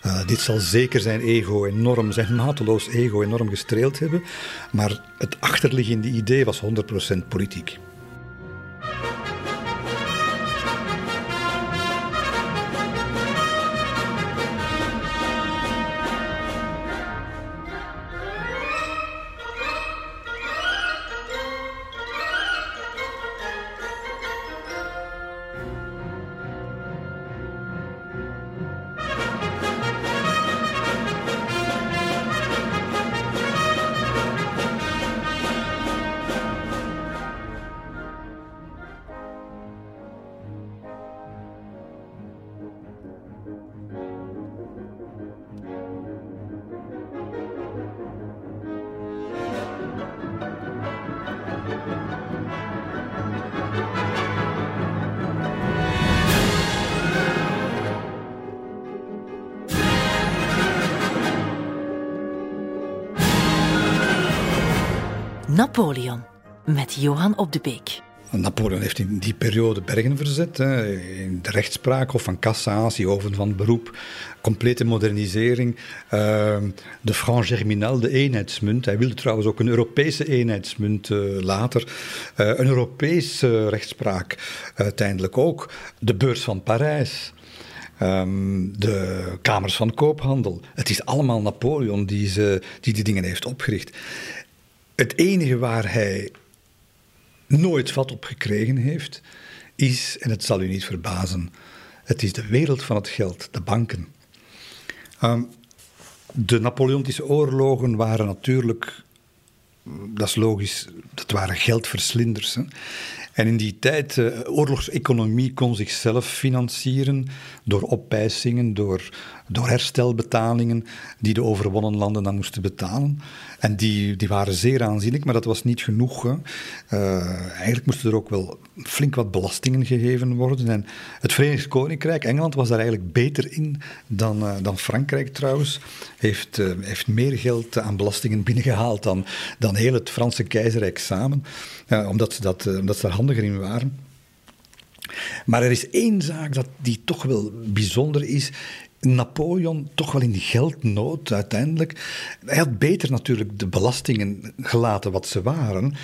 Uh, dit zal zeker zijn ego enorm, zijn mateloos ego enorm gestreeld hebben. Maar het achterliggende idee was 100% politiek. Napoleon met Johan op de Beek. Napoleon heeft in die periode bergen verzet. Hè. In de rechtspraak, of van cassatie, over van beroep, complete modernisering. Uh, de franc germinal, de eenheidsmunt. Hij wilde trouwens ook een Europese eenheidsmunt uh, later. Uh, een Europese rechtspraak uiteindelijk ook. De beurs van Parijs. Um, de kamers van koophandel. Het is allemaal Napoleon die, ze, die die dingen heeft opgericht. Het enige waar hij nooit vat op gekregen heeft, is, en het zal u niet verbazen, het is de wereld van het geld, de banken. Um, de Napoleontische oorlogen waren natuurlijk, dat is logisch, dat waren geldverslinders. En in die tijd, uh, oorlogseconomie kon zichzelf financieren door oppijsingen, door, door herstelbetalingen die de overwonnen landen dan moesten betalen. En die, die waren zeer aanzienlijk, maar dat was niet genoeg. Uh, eigenlijk moesten er ook wel flink wat belastingen gegeven worden. En het Verenigd Koninkrijk, Engeland, was daar eigenlijk beter in dan, uh, dan Frankrijk trouwens. Heeft, uh, heeft meer geld aan belastingen binnengehaald dan, dan heel het Franse keizerrijk samen. omdat, ze dat, omdat ze daar handiger in waren. Maar er is één zaak dat die toch wel bijzonder is. Napoleon toch wel in geldnood uiteindelijk. Hij had beter natuurlijk de belastingen gelaten wat ze waren.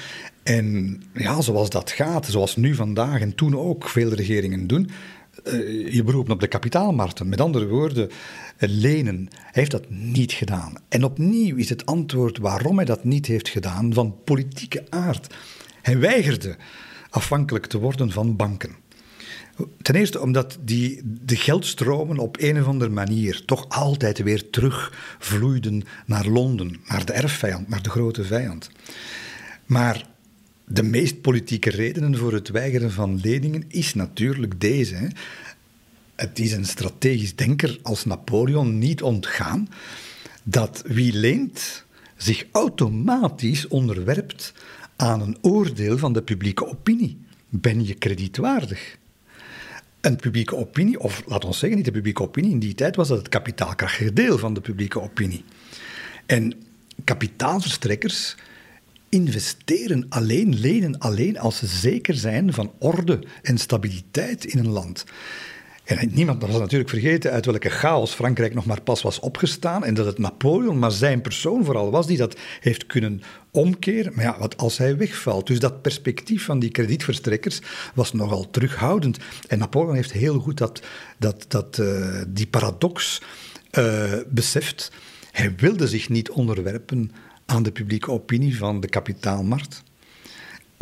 En ja, zoals dat gaat, zoals nu vandaag en toen ook veel regeringen doen, uh, je beroepen op de kapitaalmarkten. Met andere woorden, lenen. Hij heeft dat niet gedaan. En opnieuw is het antwoord waarom hij dat niet heeft gedaan van politieke aard. Hij weigerde afhankelijk te worden van banken. Ten eerste omdat die, de geldstromen op een of andere manier toch altijd weer terugvloeiden naar Londen, naar de erfvijand, naar de grote vijand. Maar de meest politieke redenen voor het weigeren van leningen is natuurlijk deze. Het is een strategisch denker als Napoleon niet ontgaan dat wie leent zich automatisch onderwerpt aan een oordeel van de publieke opinie. Ben je kredietwaardig? Een publieke opinie, of laat ons zeggen, niet de publieke opinie, in die tijd was dat het kapitaalkrachtige deel van de publieke opinie. En kapitaalverstrekkers investeren alleen, lenen alleen als ze zeker zijn van orde en stabiliteit in een land. En niemand was natuurlijk vergeten uit welke chaos Frankrijk nog maar pas was opgestaan. En dat het Napoleon, maar zijn persoon vooral was, die dat heeft kunnen omkeren. Maar ja, wat als hij wegvalt? Dus dat perspectief van die kredietverstrekkers was nogal terughoudend. En Napoleon heeft heel goed dat, dat, dat, uh, die paradox uh, beseft. Hij wilde zich niet onderwerpen aan de publieke opinie van de kapitaalmarkt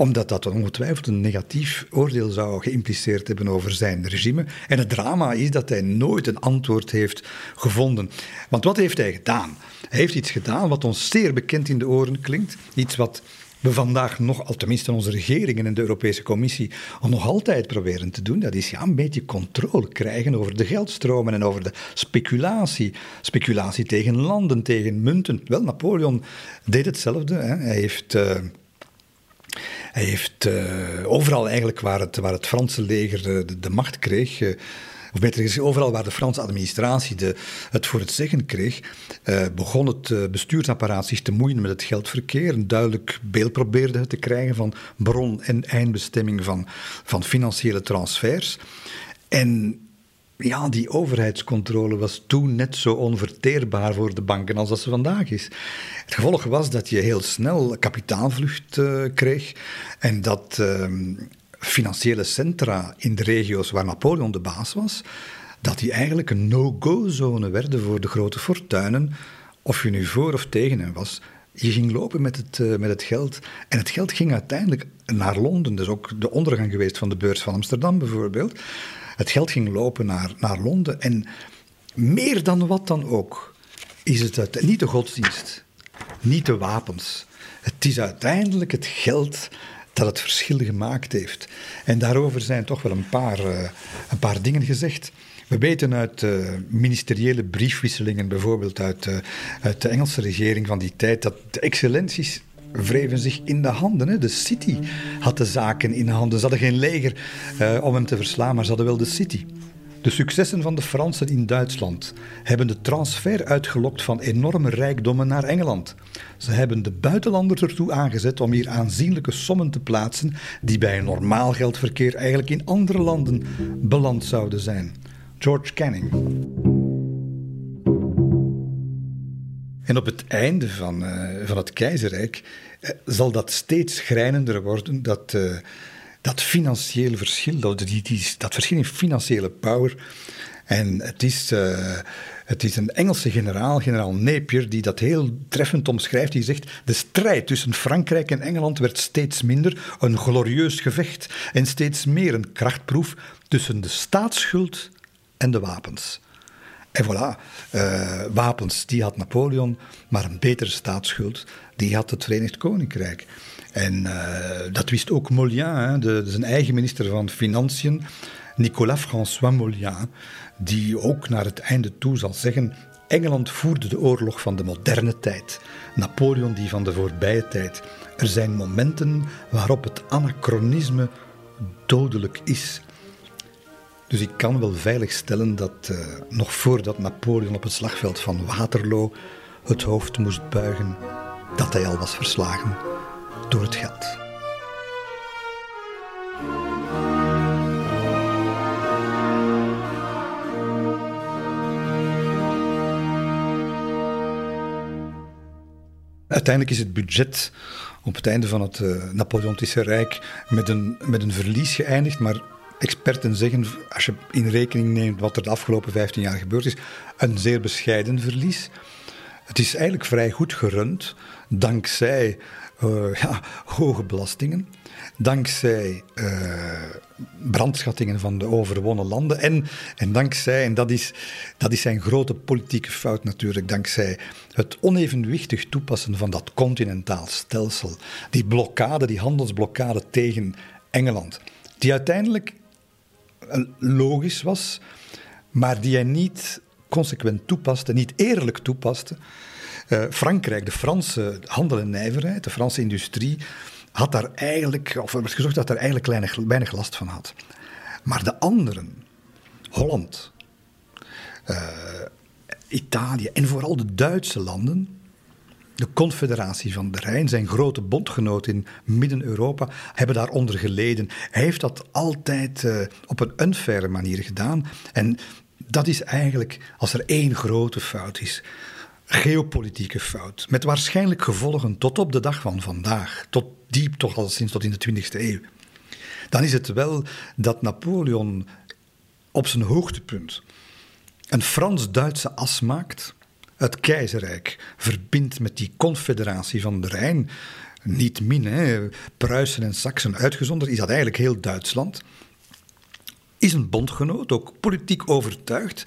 omdat dat ongetwijfeld een negatief oordeel zou geïmpliceerd hebben over zijn regime. En het drama is dat hij nooit een antwoord heeft gevonden. Want wat heeft hij gedaan? Hij heeft iets gedaan wat ons zeer bekend in de oren klinkt. Iets wat we vandaag nog, al tenminste onze regeringen en de Europese Commissie, nog altijd proberen te doen. Dat is ja, een beetje controle krijgen over de geldstromen en over de speculatie. Speculatie tegen landen, tegen munten. Wel, Napoleon deed hetzelfde. Hè. Hij heeft. Uh, hij heeft uh, overal eigenlijk waar het, waar het Franse leger de, de macht kreeg, uh, of beter gezegd, overal waar de Franse administratie de, het voor het zeggen kreeg, uh, begon het bestuursapparaat zich te moeien met het geldverkeer. Een duidelijk beeld probeerde te krijgen van bron en eindbestemming van, van financiële transfers. En ja, die overheidscontrole was toen net zo onverteerbaar voor de banken als dat ze vandaag is. Het gevolg was dat je heel snel kapitaalvlucht uh, kreeg en dat uh, financiële centra in de regio's waar Napoleon de baas was, dat die eigenlijk een no-go-zone werden voor de grote fortuinen, of je nu voor of tegen hen was. Je ging lopen met het, uh, met het geld. En het geld ging uiteindelijk naar Londen. Dus ook de ondergang geweest van de beurs van Amsterdam bijvoorbeeld. Het geld ging lopen naar, naar Londen. En meer dan wat dan ook, is het niet de godsdienst, niet de wapens. Het is uiteindelijk het geld dat het verschil gemaakt heeft. En daarover zijn toch wel een paar, uh, een paar dingen gezegd. We weten uit uh, ministeriële briefwisselingen, bijvoorbeeld uit, uh, uit de Engelse regering van die tijd, dat de excellenties wreven zich in de handen. Hè. De City had de zaken in handen. Ze hadden geen leger uh, om hem te verslaan, maar ze hadden wel de City. De successen van de Fransen in Duitsland hebben de transfer uitgelokt van enorme rijkdommen naar Engeland. Ze hebben de buitenlanders ertoe aangezet om hier aanzienlijke sommen te plaatsen die bij een normaal geldverkeer eigenlijk in andere landen beland zouden zijn. George Canning. En op het einde van, uh, van het keizerrijk uh, zal dat steeds schrijnender worden, dat, uh, dat financiële verschil, dat, die, dat verschil in financiële power. En het is, het is een Engelse generaal, generaal Napier, die dat heel treffend omschrijft. Die zegt, de strijd tussen Frankrijk en Engeland werd steeds minder een glorieus gevecht en steeds meer een krachtproef tussen de staatsschuld en de wapens. En voilà, uh, wapens, die had Napoleon, maar een betere staatsschuld, die had het Verenigd Koninkrijk. En uh, dat wist ook Molian, hè, de, zijn eigen minister van Financiën, Nicolas François Molian, die ook naar het einde toe zal zeggen: Engeland voerde de oorlog van de moderne tijd, Napoleon die van de voorbije tijd. Er zijn momenten waarop het anachronisme dodelijk is. Dus ik kan wel veilig stellen dat uh, nog voordat Napoleon op het slagveld van Waterloo het hoofd moest buigen, dat hij al was verslagen door het geld. Uiteindelijk is het budget op het einde van het uh, Napoleontische Rijk met een, met een verlies geëindigd, maar experten zeggen, als je in rekening neemt wat er de afgelopen 15 jaar gebeurd is, een zeer bescheiden verlies. Het is eigenlijk vrij goed gerund, dankzij uh, ja, hoge belastingen, dankzij uh, brandschattingen van de overwonnen landen en, en dankzij, en dat is, dat is zijn grote politieke fout natuurlijk, dankzij het onevenwichtig toepassen van dat continentaal stelsel, die blokkade, die handelsblokkade tegen Engeland, die uiteindelijk logisch was, maar die hij niet consequent toepaste, niet eerlijk toepaste. Uh, Frankrijk, de Franse handel en nijverheid, de Franse industrie, had daar eigenlijk, of er werd gezorgd dat er eigenlijk weinig, last van had. Maar de anderen, Holland, uh, Italië en vooral de Duitse landen, de Confederatie van de Rijn, zijn grote bondgenoot in Midden-Europa, hebben daaronder geleden. Hij heeft dat altijd uh, op een unfaire manier gedaan. En dat is eigenlijk, als er één grote fout is, geopolitieke fout. Met waarschijnlijk gevolgen tot op de dag van vandaag, tot diep toch al sinds tot in de 20e eeuw. Dan is het wel dat Napoleon op zijn hoogtepunt een Frans-Duitse as maakt het keizerrijk verbindt met die confederatie van de Rijn, niet min, hè, Pruisen en Saksen uitgezonderd, is dat eigenlijk heel Duitsland. Is een bondgenoot, ook politiek overtuigd.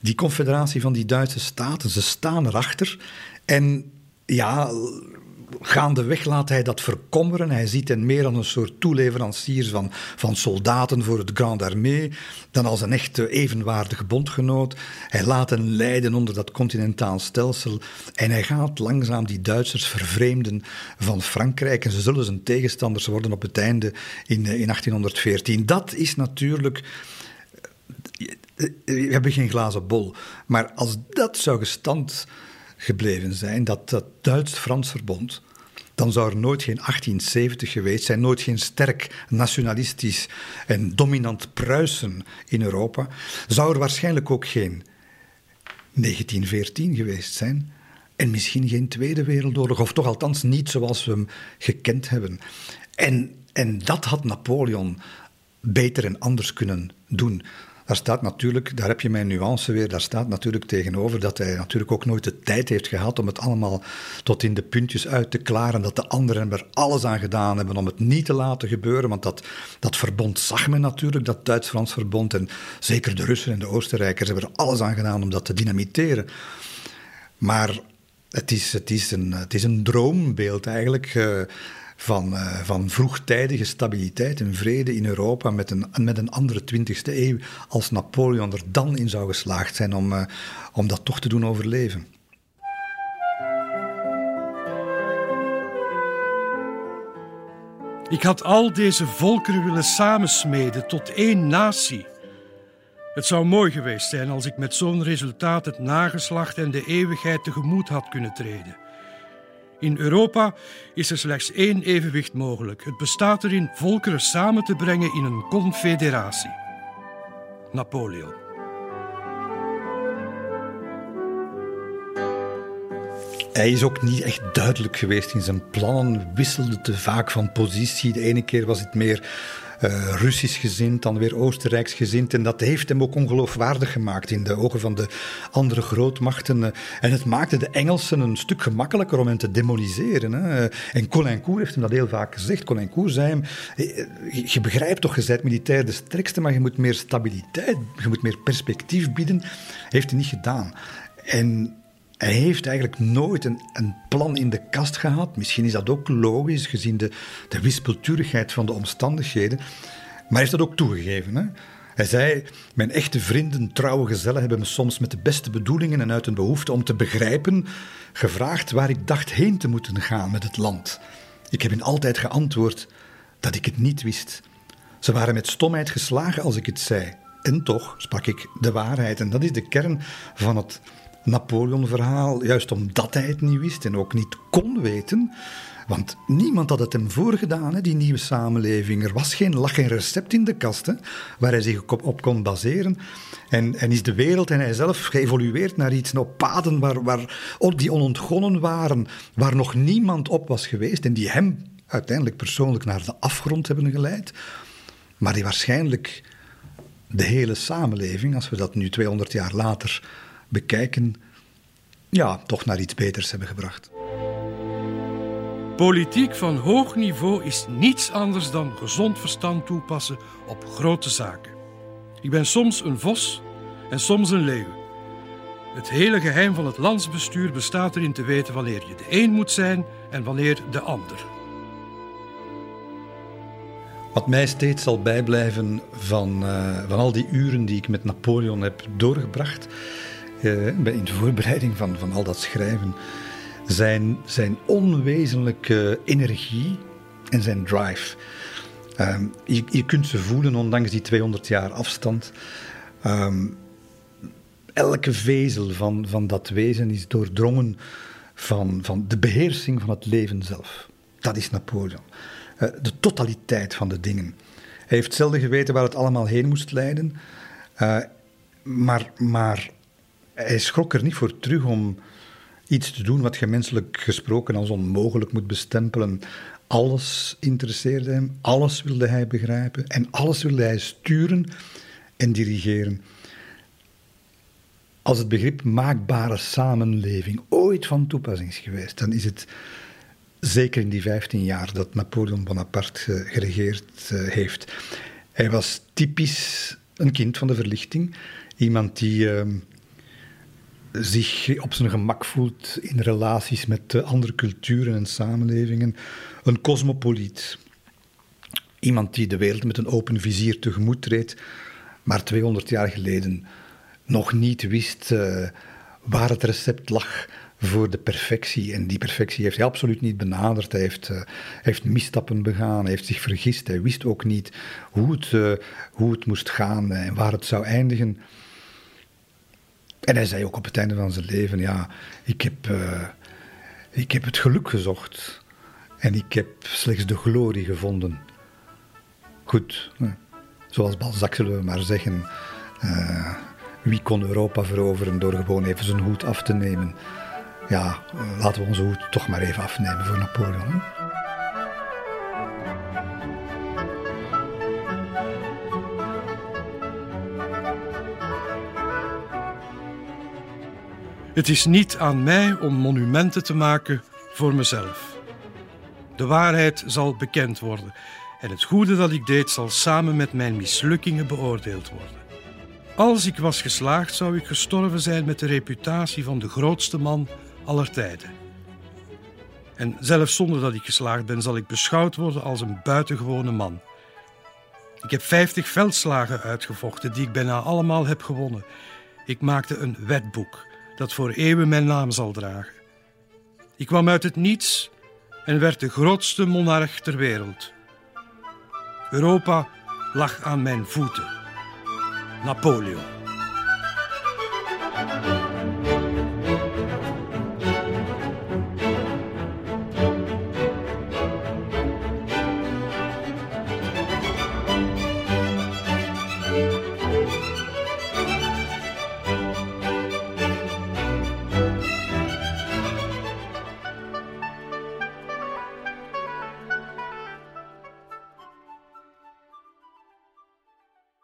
Die confederatie van die Duitse staten, ze staan erachter. En ja, gaandeweg laat hij dat verkommeren. Hij ziet hen meer als een soort toeleveranciers van, van soldaten voor het Grand Armée dan als een echte evenwaardige bondgenoot. Hij laat hen lijden onder dat continentaal stelsel en hij gaat langzaam die Duitsers vervreemden van Frankrijk en ze zullen zijn tegenstanders worden op het einde in, eh, in 1814. Dat is natuurlijk... Eh, we hebben geen glazen bol, maar als dat zou gestand gebleven zijn, dat dat Duits-Frans verbond, dan zou er nooit geen 1870 geweest zijn, nooit geen sterk nationalistisch en dominant Pruisen in Europa. Zou er waarschijnlijk ook geen 1914 geweest zijn. En misschien geen Tweede Wereldoorlog, of toch althans niet zoals we hem gekend hebben. En, en dat had Napoleon beter en anders kunnen doen. Daar staat natuurlijk, daar heb je mijn nuance weer, daar staat natuurlijk tegenover dat hij natuurlijk ook nooit de tijd heeft gehad om het allemaal tot in de puntjes uit te klaren. Dat de anderen er alles aan gedaan hebben om het niet te laten gebeuren. Want dat, dat verbond zag men natuurlijk, dat Duits-Frans verbond. En zeker de Russen en de Oostenrijkers hebben er alles aan gedaan om dat te dynamiteren. Maar het is, het is, een, het is een droombeeld eigenlijk. Uh, van, uh, van vroegtijdige stabiliteit en vrede in Europa met een, met een andere 20e eeuw, als Napoleon er dan in zou geslaagd zijn om, uh, om dat toch te doen overleven. Ik had al deze volkeren willen samensmeden tot één natie. Het zou mooi geweest zijn als ik met zo'n resultaat het nageslacht en de eeuwigheid tegemoet had kunnen treden. In Europa is er slechts één evenwicht mogelijk. Het bestaat erin volkeren samen te brengen in een confederatie. Napoleon. Hij is ook niet echt duidelijk geweest in zijn plannen, wisselde te vaak van positie. De ene keer was het meer uh, Russisch gezind, dan weer Oostenrijks gezind. En dat heeft hem ook ongeloofwaardig gemaakt in de ogen van de andere grootmachten. Eh. en het maakte de Engelsen een stuk gemakkelijker om hen te demoniseren. Hè. Eh, en Colincourt heeft hem dat heel vaak gezegd. Colincourt zei hem, je begrijpt toch, je bent militair de sterkste, maar je moet meer stabiliteit, je moet meer perspectief bieden. Heeft hij niet gedaan. En hij heeft eigenlijk nooit een, een, plan in de kast gehad. Misschien is dat ook logisch, gezien de, de wispelturigheid van de omstandigheden. Maar hij heeft dat ook toegegeven. Hè? Hij zei: Mijn echte vrienden, trouwe gezellen, hebben me soms met de beste bedoelingen en uit een behoefte om te begrijpen gevraagd waar ik dacht heen te moeten gaan met het land. Ik heb hen altijd geantwoord dat ik het niet wist. Ze waren met stomheid geslagen als ik het zei. En toch sprak ik de waarheid. En dat is de kern van het Napoleon-verhaal, juist omdat hij het niet wist en ook niet kon weten. Want niemand had het hem voorgedaan, hè, die nieuwe samenleving. Er was geen, lag geen recept in de kast waar hij zich op, kon baseren. En, en, is de wereld en hij zelf geëvolueerd naar iets, op paden waar, waar, die onontgonnen waren, waar nog niemand op was geweest en die hem uiteindelijk persoonlijk naar de afgrond hebben geleid. Maar die waarschijnlijk de hele samenleving, als we dat nu 200 jaar later bekijken, ja, toch naar iets beters hebben gebracht. Politiek van hoog niveau is niets anders dan gezond verstand toepassen op grote zaken. Ik ben soms een vos en soms een leeuw. Het hele geheim van het landsbestuur bestaat erin te weten wanneer je de een moet zijn en wanneer de ander. Wat mij steeds zal bijblijven van, uh, van al die uren die ik met Napoleon heb doorgebracht, in de voorbereiding van, van al dat schrijven, zijn, zijn onwezenlijke energie en zijn drive. Um, je, je, kunt ze voelen, ondanks die 200 jaar afstand. Um, elke vezel van, van dat wezen is doordrongen van, van de beheersing van het leven zelf. Dat is Napoleon. Uh, de totaliteit van de dingen. Hij heeft zelden geweten waar het allemaal heen moest leiden. Maar, maar hij schrok er niet voor terug om iets te doen wat je menselijk gesproken als onmogelijk moet bestempelen. Alles interesseerde hem, alles wilde hij begrijpen en alles wilde hij sturen en dirigeren. Als het begrip maakbare samenleving ooit van toepassing is geweest, dan is het zeker in die 15 jaar dat Napoleon Bonaparte geregeerd eh, heeft. Hij was typisch een kind van de verlichting. Iemand die ehm, zich op zijn gemak voelt in relaties met andere culturen en samenlevingen. Een cosmopoliet. Iemand die de wereld met een open vizier tegemoet treedt, maar 200 jaar geleden nog niet wist uh, waar het recept lag voor de perfectie. En die perfectie heeft hij absoluut niet benaderd. Hij heeft, uh, heeft misstappen begaan, hij heeft zich vergist. Hij wist ook niet hoe het, hoe het moest gaan en waar het zou eindigen. En hij zei ook op het einde van zijn leven: Ja, ik heb, uh, ik heb het geluk gezocht. En ik heb slechts de glorie gevonden. Goed, zoals Balzac zullen we maar zeggen. Uh, wie kon Europa veroveren door gewoon even zijn hoed af te nemen? Ja, laten we onze hoed toch maar even afnemen voor Napoleon. Het is niet aan mij om monumenten te maken voor mezelf. De waarheid zal bekend worden en het goede dat ik deed zal samen met mijn mislukkingen beoordeeld worden. Als ik was geslaagd, zou ik gestorven zijn met de reputatie van de grootste man aller tijden. En zelfs zonder dat ik geslaagd ben, zal ik beschouwd worden als een buitengewone man. Ik heb vijftig veldslagen uitgevochten die ik bijna allemaal heb gewonnen. Ik maakte een wetboek dat voor eeuwen mijn naam zal dragen. Ik kwam uit het niets en werd de grootste monarch ter wereld. Europa lag aan mijn voeten. Napoleon.